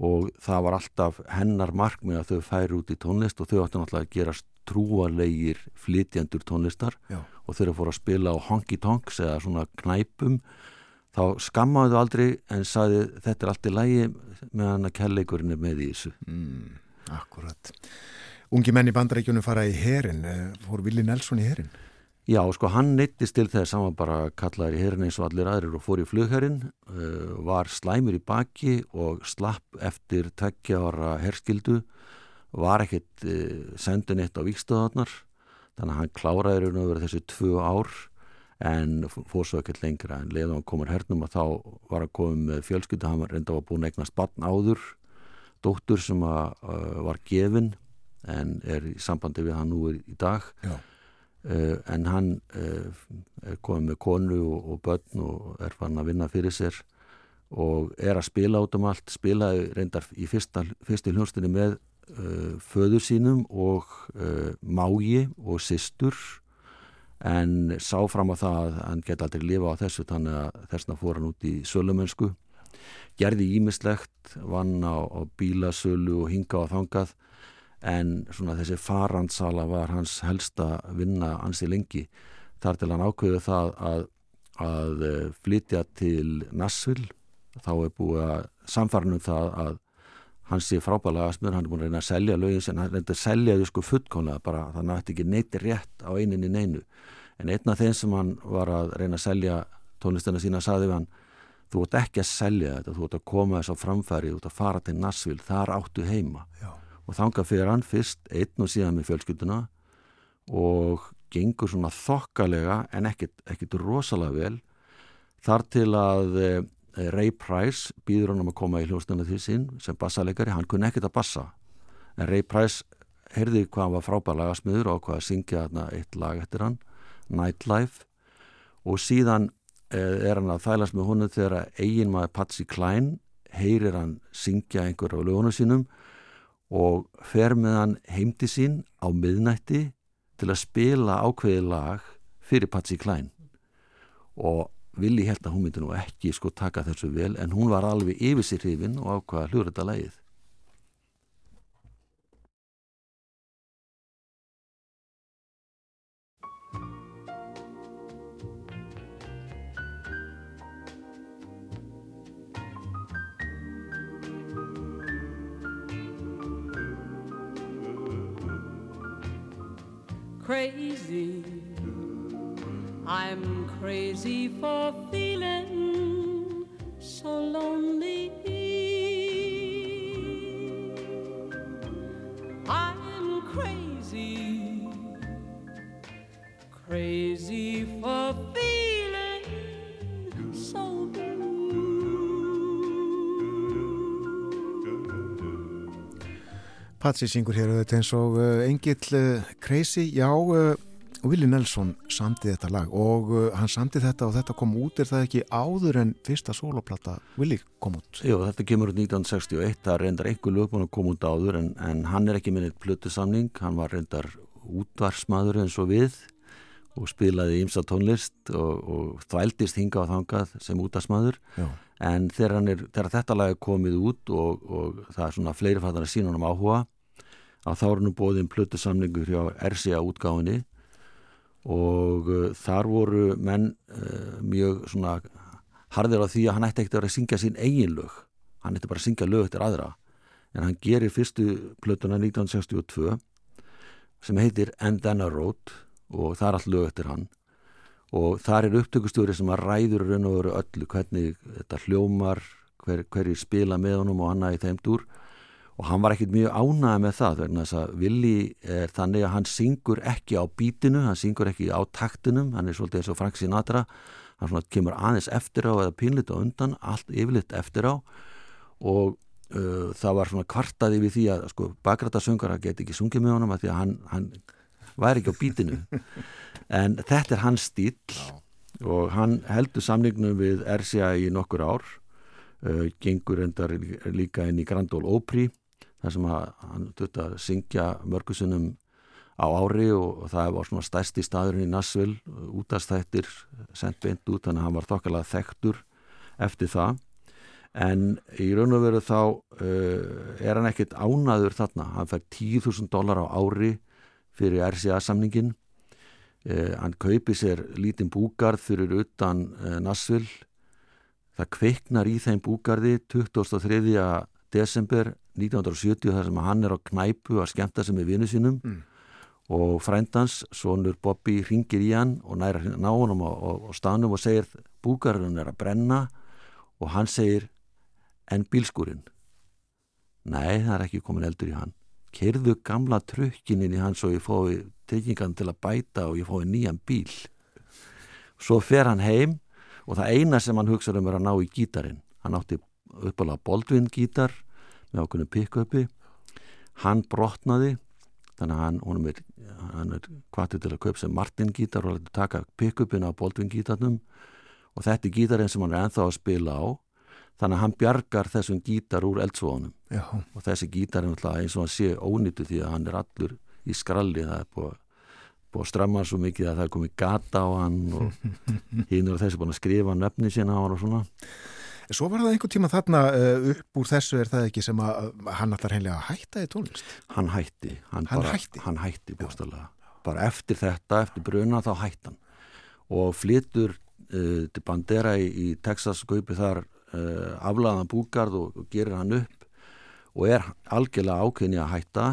og það var alltaf hennar markmið að þau færi út í tónlist og þau áttu náttúrulega að gera trúalegir flytjandur tónlistar Já. og þau eru að fóra að spila á honky tonks eða svona knæpum þá skammaðu þau aldrei en sagði þetta er allt í lægi meðan að kelleikurinn er með í þessu. Mm, Akkurat. Ungi menn í bandarækjunum fara í herin fór Vili Nelson í herin Já, sko, hann neittist til þess hann var bara kallaður í herin eins og allir aðrir og fór í flugherrin, uh, var slæmur í baki og slapp eftir tveggja ára herskildu, var ekkert uh, sendin eitt á vikstöðarnar, þannig að hann kláraði raun og verið þessi tvö ár en fór svo ekkert lengra en leiðum hann komur hernum að þá var hann komið með fjölskyldu, hann reynda að búin eignast barn áður, dóttur sem að, uh, var gefin en er í sambandi við hann nú í dag. Já. Uh, en hann uh, er komið með konu og, börn og er fann að vinna fyrir sér og er að spila át um allt spilaði reyndar í fyrsta, fyrstu hljónstinni með uh, föður sínum og mági og systur en sá fram á það að hann geti aldrei lifa á þessu þannig að þessna fór hann út í sölumönsku. Gerði ímislegt vann á, á bílasölu og hinga á þangað en svona þessi farandsala var hans helsta vinna ansi lengi. Þar til hann ákveðu það að, að eh, flytja til Nassvill þá er búið að samfarnum það að hann sé frábæðlega aðsmjör, hann er búin að reyna að selja lögin sem hann reyndi að selja þau sko fullkónlega bara þannig að þetta ekki neyti rétt á eininni neinu. En einn af þeim sem hann var að reyna að selja tónlistina sína saði við hann þú ert ekki að selja þetta, þú ert að koma þess á framfæri, þú ert að fara til Nassvill þar áttu heima. Já. Og þanga fyrir hann fyrst einn og síðan með fjölskylduna og gengur svona þokkalega en ekkit rosalega vel. Þar til að eh, Ray Price býður hann um að koma í hljóðstunna því sín sem bassalegari, hann kunni ekkit að bassa. En Ray Price heyrði hvað hann var frábæð lagasmiður og hvað að syngja eitt lag eftir hann Nightlife. Og síðan eh, er hann að þælast með honum þegar eigin maður Patsy Cline heyrir hann syngja einhver á lögunum sínum og fer með hann heimti sín á miðnætti til að spila ákveði lag fyrir Patsy Cline og Vili held að hún myndi nú ekki sko taka þessu vel en hún var alveg yfir sér hrifin og ákvaða hljóður þetta lagið. Crazy, I'm crazy for feeling Patsi syngur hér auðvitað eins og uh, Engill uh, Crazy, já uh, Willi Nelson samti þetta lag og hann samti þetta og þetta kom út er það ekki áður en fyrsta soloplata Willi kom út? Jú, þetta kemur út 1961, það reyndar einhver lögbúin að koma út áður en, en hann er ekki minnið plötusamning, hann var reyndar útvarsmaður eins og við og spilaði ímsa tónlist og, og þvældist hinga á þangað sem útvarsmaður Já. en þegar, er, þegar þetta lag er komið út og, og það er svona fleiri fattar að sína hann um áhuga að þá er nú bóðin plötusamningur hjá RCA útgáfinni og uh, þar voru menn uh, mjög svona harðir á því að hann ætti ekkert að vera að syngja sín eigin lög. Hann ætti bara að syngja lög eftir aðra. En hann gerir fyrstu plötuna 1962 sem heitir And Then I Wrote og það er allt lög eftir hann. Og þar er upptökustjóri sem að ræður raun og veru öllu hvernig þetta hljómar hver, hverju spila með honum og annað í þeim dúr og hann var ekkit mjög ánægð með það vegna þess að Willi er þannig að hann syngur ekki á bítinu, hann syngur ekki á taktinum, hann er svolítið eins og Frank Sinatra. Hann svona kemur aðeins eftir á eða pínlit á undan, allt yfirleitt eftir á. Og uh, það var svona kvartaði við því að sko bakrættasöngara get ekki sungið með honum að því að hann, hann væri ekki á bítinu en þetta er hans stíl og hann heldur samningnum við RCA í nokkur ár uh, gengur endar líka inn í Grand Ole Opry þar sem hann þurfti að syngja mörgusunum á ári og, það var svona stærsti staðurinn í Nassvill útastættir sendt beint út þannig að hann var þokkalega þekktur eftir það. En í raun og veru þá uh, er hann ekkit ánaður þarna. Hann fær 10.000 dólar á ári fyrir RCA samningin uh, hann kaupi sér lítinn búgarð fyrir utan uh, Nassvill það kveiknar í þeim búgarði 23. desember 1970 þar sem hann er á knæpu að skemmta sig með vinnu sínum Mm. og frændans, sonur Bobby ringir í hann og næra ná honum á, stanum og segir búgarðurinn er að brenna. Og hann segir en bílskúrin nei, það er ekki komin eldur í hann. Kerðu gamla trökkinin í hann svo ég fóði tryggingan til að bæta og ég fóði nýjan bíl. Svo fer hann heim og það eina sem hann hugsaður um er að ná í gítarinn. Hann átti uppalega Baldwin gítar með ákveðinu pick-upi. Hann brotnaði þannig að hann, er, hann er kvartið til að kaupa sem Martin gítar og að taka pick-upin á Baldwin gítarnum og þetta er gítarinn sem hann er enþá að spila á. Þannig að hann bjargar þessum gítar úr eldsvóðunum Já, og þessi gítar er náttúrulega eins og hann sé ónýttu því að hann er allur í skralli. Það er búið að búið að stramma hann svo mikið að það er komið gata á hann og hinn og þessi búin að skrifa nöfni sína á hann og svona Svo var það einhver tíma þarna uh, upp úr þessu er það ekki sem að hann allar heimlega hætta í tónlist. hann hætti hann, Hann bara, hætti? hann hætti bústalega bara eftir þetta, eftir bruna þá hætti hann. Og flytur uh, til Bandera í, í Texas kaupi þar uh, aflaðan búgarð og, og gerir hann upp og er algjörlega ákveðni að hætta.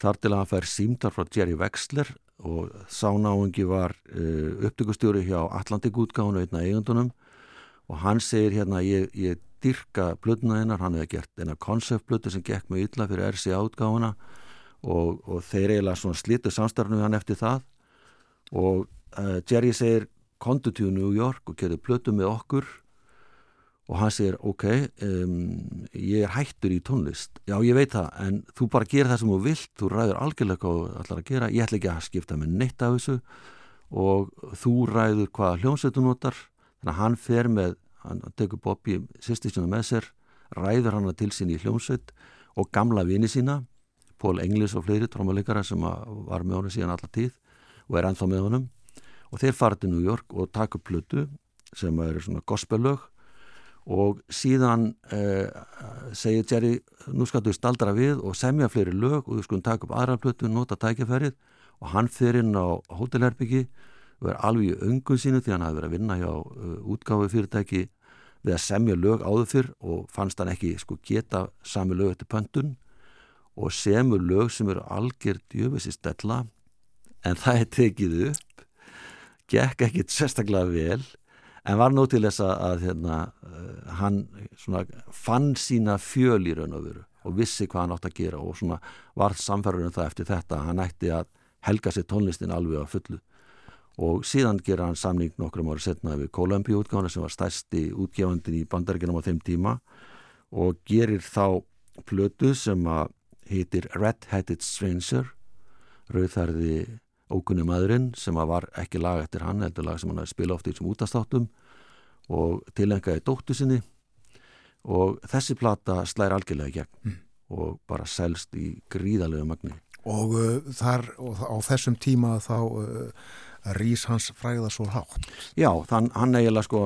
Þar til að hann fær símtar frá Jerry Wexler og sánáungi var uh, upptökustjóri hjá Atlantik útgáfunu einna eigundunum og hann segir hérna ég, ég dyrka blöðuna hennar, hann hefði gert eina konceptblöðu sem gekk með illa fyrir RCA útgáfuna og, og þeir eiginlega svona slitu samstarfnu hann eftir það. Og uh, Jerry segir kontu til New York og gerði blödu með okkur. Og hann segir ok, um, ég er hættur í tónlist. Já ég veit það en þú bara gerir það sem þú vilt þú ræður algjörlega hvað ætlar að gera. Ég ætla ekki að skipta með neitt af þessu. Og þú ræður hvaða hljómsveitu notar þannig að hann fer með hann tekur Bobby sýstisjónu með sér ræður hann til sín í hljómsveit og gamla vini sína Pól Englis og fleiri trómuleikara sem var með honum síðan alla tíð og er ennþá með honum. Og þeir fara til New York og taka upp plötu sem eru svona gospellög. Og síðan eh, segir Jerry nú skal þú staldra við og semja fleiri lög og þú skulum taka upp aðra plötu nota tækjaferið og hann fer inn á hótelherbyggi er alveg í öngun sínu því hann hafi verið að vinna hjá uh, útgáfi fyrirtæki við að semja lög áður fyrr og fannst hann ekki sko geta sami lög eftir pöntun og semur lög sem eru algjör djöfisir stella en það er tekið upp gekk ekkit sérstaklega vel en var nú til þess að, hérna, uh, hann svona, fann sína fjöl í raun og veru og vissi hvað hann átt að gera og svona var samfærður um það eftir þetta að hann ætti að helga sér tónlistin alveg á fullu og síðan gera hann samning nokkrum árið setna við Columbia útgáðana sem var stærsti útgefandin í bandaríkinum á þeim tíma og gerir þá plötu sem að heitir Red Headed Stranger rauðþærði ókunni maðurinn sem að var ekki lag eftir hann, heldur lag sem hann spila oft í þessum útastáttum og tilengaði dóttu sinni. Og þessi plata slæri algjörlega í gegn og bara selst í gríðalegu magni. Og uh, þar, og á þessum tíma þá uh, rís hans fræða svo hátt. Já, þann, hann eiginlega sko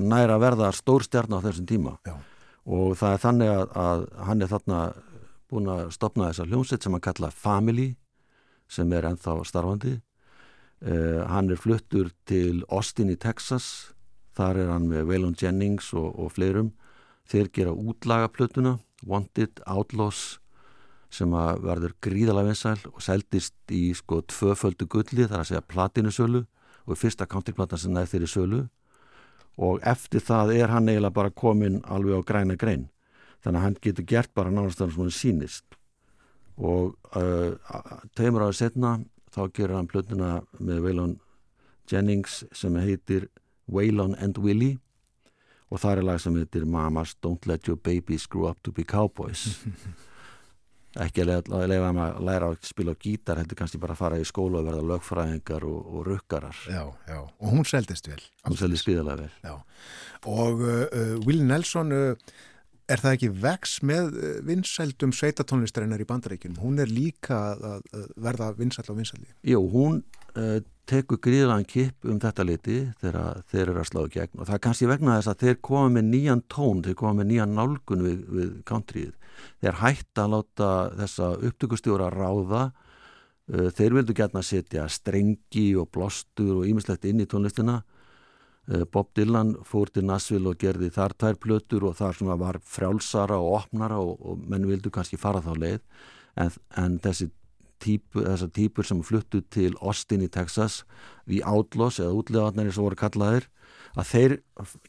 næra verða stór stjarn á þessum tíma. Já. og það er þannig að, að hann er þarna búin að stopna þessa hljómsett sem hann kalla Family sem er ennþá starfandi. Uh, hann er fluttur til Austin í Texas. Þar er hann með Waylon Jennings og, og fleirum. Þeir gera útlagaplötuna Wanted, Outlaws sem að verður gríðalega vinsæl og seldist í sko tvöföldu gulli þar að segja platinusölu og fyrsta counterplatan sem næð þeirri sölu. Og eftir það er hann eiginlega bara komin alveg á græna grein. Þannig að hann getur gert bara sem hann sýnist. Og uh, tveimur ára setna þá gerir hann plötuna með Waylon Jennings sem heitir Waylon and Willie. Og það er lag sem heitir Mamas Don't Let Your Babies Grow Up To Be Cowboys ekki að leiða, hann að læra að spila á gítar heldur kannski bara að fara í skóla og verða lögfræðingar og, og rukkarar Já, já, og hún seldist vel. hún selði skriðalega vel Já, og uh, uh, Will Nelson, uh, er það ekki vex með uh, vinsældum sveitatónlistarinnar í bandaríkjunum? Hún er líka að, verða vinsæld á vinsældi. Jú, hún uh, tekur gríðalega kipp um þetta liti þegar þeir eru að slá í gegn og það er kannski vegna þess að þeir koma með nýjan tón, þeir koma með nýjan nálgun við, við countryið. Þeir hætta að láta þessa upptökustjóra ráða uh, þeir vildu gætna setja strengi og blostur og ímislegt inn í tónlistina. Uh, Bob Dylan fór til Nashville og gerði þar tvær plötur og þar svona var frjálsara og opnara og, og menn vildu kannski fara þá leið. En, en þessi típu, þessar típur sem fluttu til Austin í Texas við Outlaws eða útlegaðnari sem voru kallaðir að þeir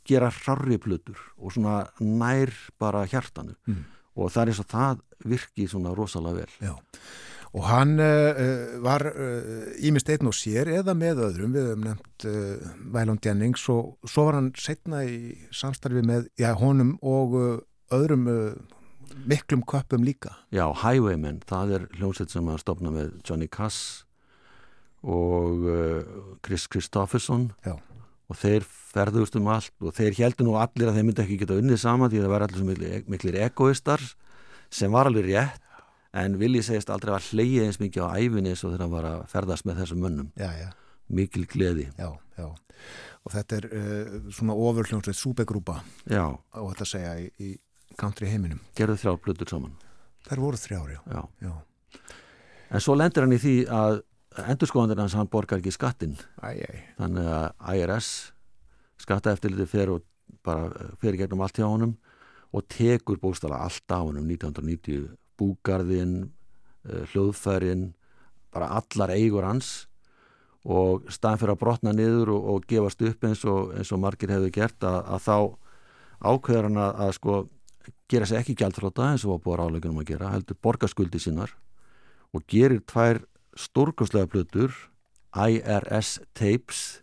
gera hrarri plötur og svona nær bara hjartanu. Mm. Og það er eins og það virki svona rosalega vel Já, og hann uh, var ímist einn og sér eða með öðrum, við höfum nefnt uh, Waylon Jennings og svo var hann setna í samstarfi með já, honum og uh, öðrum uh, miklum köpum líka. Já, Highwaymen, það er hljómsveit sem að stopna með Johnny Cass og uh, Chris Kristofferson Já. Og þeir ferðust um allt og þeir heldur nú allir að þeir myndi ekki geta unnið saman því að það var allir svo miklir, miklir egoistar sem var alveg rétt en Willi segist aldrei að hleyja eins mikið á æfinni og þegar hann var að ferðast með þessum mönnum. Já, já, mikil gleði. Já, já. Og þetta er uh, svona ofurhljómsveit súbegrúpa já, á þetta að segja í, í country heiminum. gerðu þrjár plötur saman. Þær voru þrjár, já. en svo lendir hann í því að endurskoðandir hans hann borgar ekki skattin Æ, æ, þannig að IRS skattaeftirliti fer og bara fer í gegnum allt hjá honum og tekur bóstala allt á honum. 1990 búgarðin eh, hljóðfærin bara allar eigur hans og staðan fyrir að brotna niður og, og gefast upp eins og, eins og margir hefðu gert að, að þá ákveður hann að, að sko gera sér ekki gjaldfróta eins og var búið ráleikunum að gera heldur borgarskuldi sínar og gerir tvær stórkostlega plötur IRS Tapes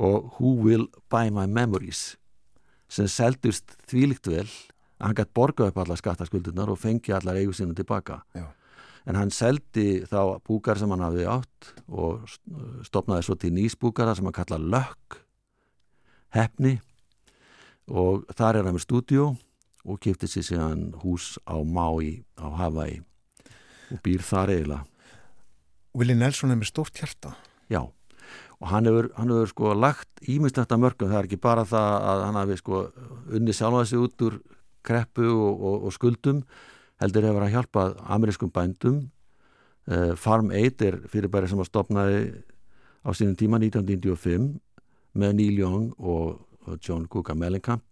og Who Will Buy My Memories sem seldust þvílíkt vel. Að hann gætt borga upp alla skattaskuldunar og fengi allar eigu sinni tilbaka. Já. en hann seldi þá búkar sem hann hafði átt og stopnaði svo til nýsbúkara sem hann kalla Lökk Hefni og þar er hann með stúdíó og kipti sér síðan hús á Maui á Hawaii og býr þar eiginlega Willi Nelson er með stórt hjarta. Já, og hann hefur, hann hefur sko lagt ímyndstætt að mörgum, það er ekki bara það að hann hafi sko unni sjálfa sig út úr kreppu og, og, og skuldum, heldur hefur hann hjálpað amerískum bændum. Uh, Farm 8 er fyrirbæri sem að stopnaði á sínum tíma 1995 með Neil Young og John Guga Mellencamp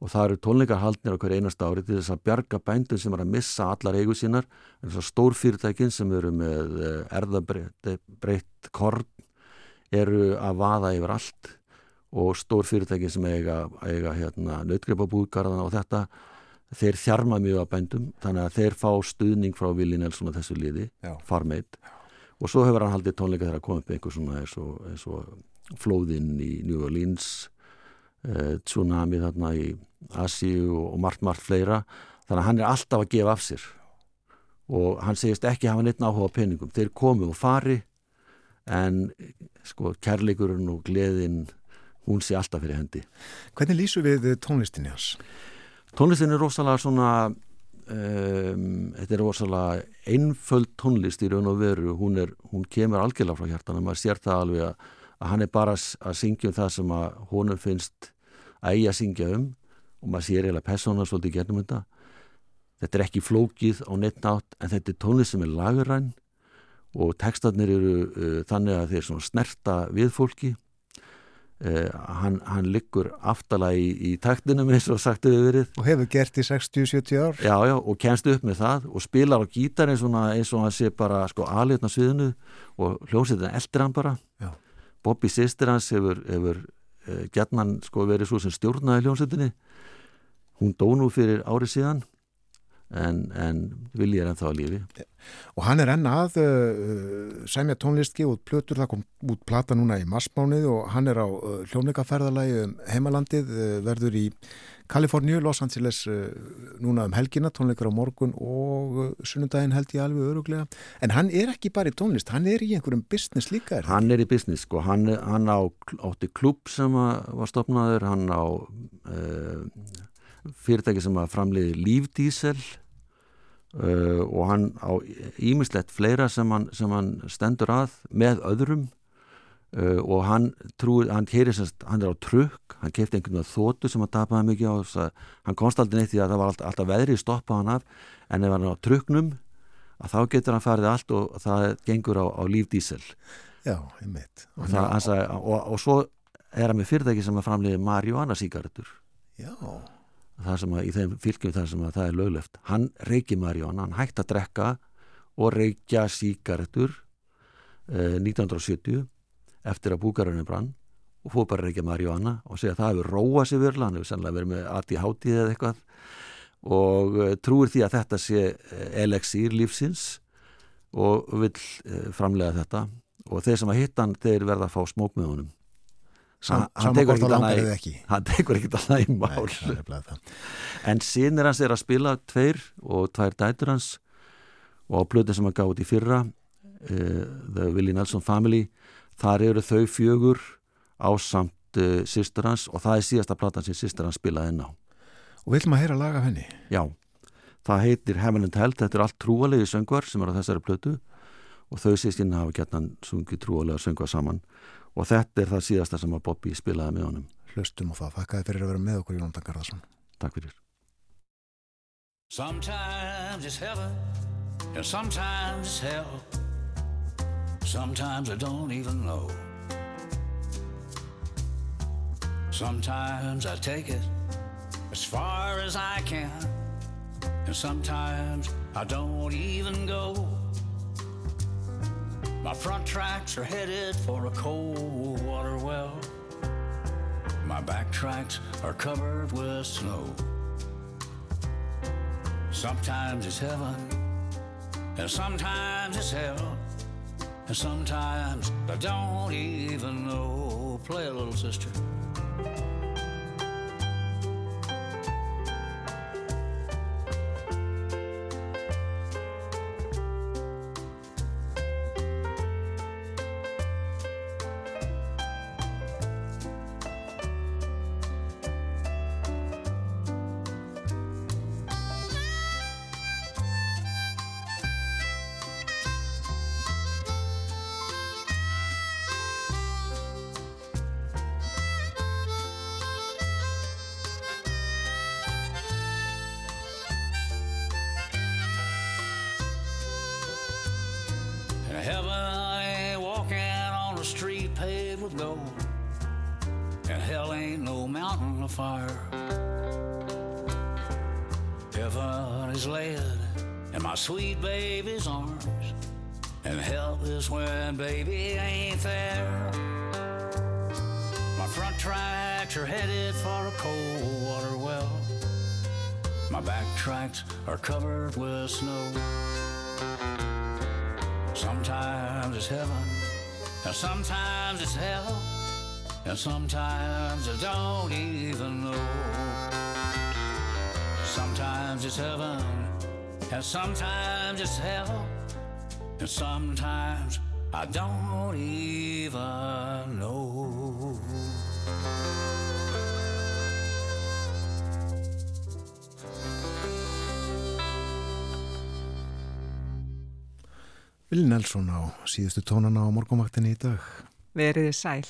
og það eru tónleikar haldnir á hverju einasta ári til þess að bjarga bændum sem er að missa allar eigu sínar, þess að stór fyrirtækin sem eru með erðabreitt korn eru að vaða yfir allt. Og stór fyrirtækin sem eiga, eiga hérna, nautgripabúðgarðana og þetta þeir þjarma mjög að bændum. Þannig að þeir fá stuðning frá Willi Nelson að þessu liði, farmeit og svo hefur hann haldið tónleika þegar að koma upp einhver svona eins og, eins og flóðinn í New Orleans eh, tsunami þarna í Asíu og, og margt, margt fleira. Þannig að hann er alltaf að gefa af sér. Og hann segist ekki hafa neitt áhuga peningum, þeir komu og fari en sko kærleikurinn og gleðin hún sé alltaf fyrir hendi. Hvernig lýsu við tónlistinni hans? tónlistin er rosalega svona um, þetta er rosalega einföld tónlist í raun og veru. Hún, er, hún kemur algjörlega frá hjartana maður sér það alveg að, að hann er bara að- syngja um það sem að honum finnst að eigi að syngja um og maður sér eiginlega persóna svolítið í gernum þetta. Þetta er ekki flókið á nettnátt en þetta er tónlist sem er laguræn og textarnir eru uh, þannig að þeir svona snerta við fólki. Uh, hann, hann liggur aftala í, í taktinum eins og sagt hefur verið. Og hefur gert í 60-70 ár? já, já, og kemst upp með það og spilar á gítar eins og, hann sé bara sko aðlitna sviðinu og hljómsveitin eldir hann bara. Já. Bobby sýstir hans hefur, hefur uh, gætnan sko verið svo sem stjórnaði hljómsveitinni. Hún dó nú fyrir árið síðan en, en vilji er ennþá að lífi Og hann er enn að uh, sæmja tónlist, gefa út plötur, það kom út plata núna í marsmánuð og hann er á uh, hljónleikaferðalagi um heimalandið, uh, verður í Kaliforníu, Los Angeles núna um helgina, tónleikar á morgun og sunnudaginn held ég alveg öruglega. En hann er ekki bara í tónlist, hann er í einhverjum business líka. Er það? hann er í business sko, hann, hann á, átti klubb sem var stopnaður, hann á fyrirtæki sem að framliði lífdísel uh, og hann á ímislegt fleira sem hann, sem hann stendur að með öðrum uh, og hann trúir, hann keirir sérst, hann er á trukk, hann keipti einhvern veginn þóttu sem hann tapaði mikið á þess að hann komst aldrei neitt því að það var alltaf, alltaf veðri stoppa hann af, en ef hann er á trukknum að þá getur hann farið allt og það gengur á, á lífdísel. Já, einmitt. og, það, hann sagði, og, og svo er hann með fyrirtæki sem að framliði marihuana sígarettur. Já, það sem að í þeim fylgjum það sem að það er lögleft hann reiki marihuana, hann hægt að drekka og reykja sígarettur eh, 1970 eftir að búkarunni brann. Og fór bara að reykja marihuana og segja að það hefur róa sig verið, hann hefur sannlega verið með ADHD eða eitthvað. Og eh, trúir því að þetta sé eh, elexír lífsins og vill eh, framlega þetta. Og þeir sem að hitta hann, þeir verða að fá smók með honum Sam, Hann- tekur ekkert annað í- Nei, mál. það. en sinir hans er að spila tveir og tvær dætur hans og á plötu sem hann gaf út í fyrra uh, The Willie Nelson Family þar eru þau fjögur ásamt uh, sýstur hans og það er síðasta platan sem sýstur hans spilaði enn á. Og ætlum að heyra laga henni. já, það heitir Heaven and Hell, þetta er allt trúalegi söngvar sem er á þessari plötu og þau sískinn hafa gett hann sungið trúalega söngvar saman og þetta er það síðasta sem að Bobby spilaði með honum Hlustum og það, þakkaði fyrir að vera með okkur Jónatan Garðarsson Takk fyrir Sometimes it's heaven, and sometimes it's hell. Sometimes I don't even know. Sometimes I take it as far as I can, and sometimes I don't even go. My front tracks are headed for a cold water well. My back tracks are covered with snow. Sometimes it's heaven, and sometimes it's hell, and sometimes I don't even know. Play a little sister. Tracks are covered with snow. Sometimes it's heaven, and sometimes it's hell, and sometimes I don't even know. Sometimes it's heaven, and sometimes it's hell, and sometimes I don't even Vil Nelson á síðustu tónana á morgunvaktinni í dag Veriði sæl.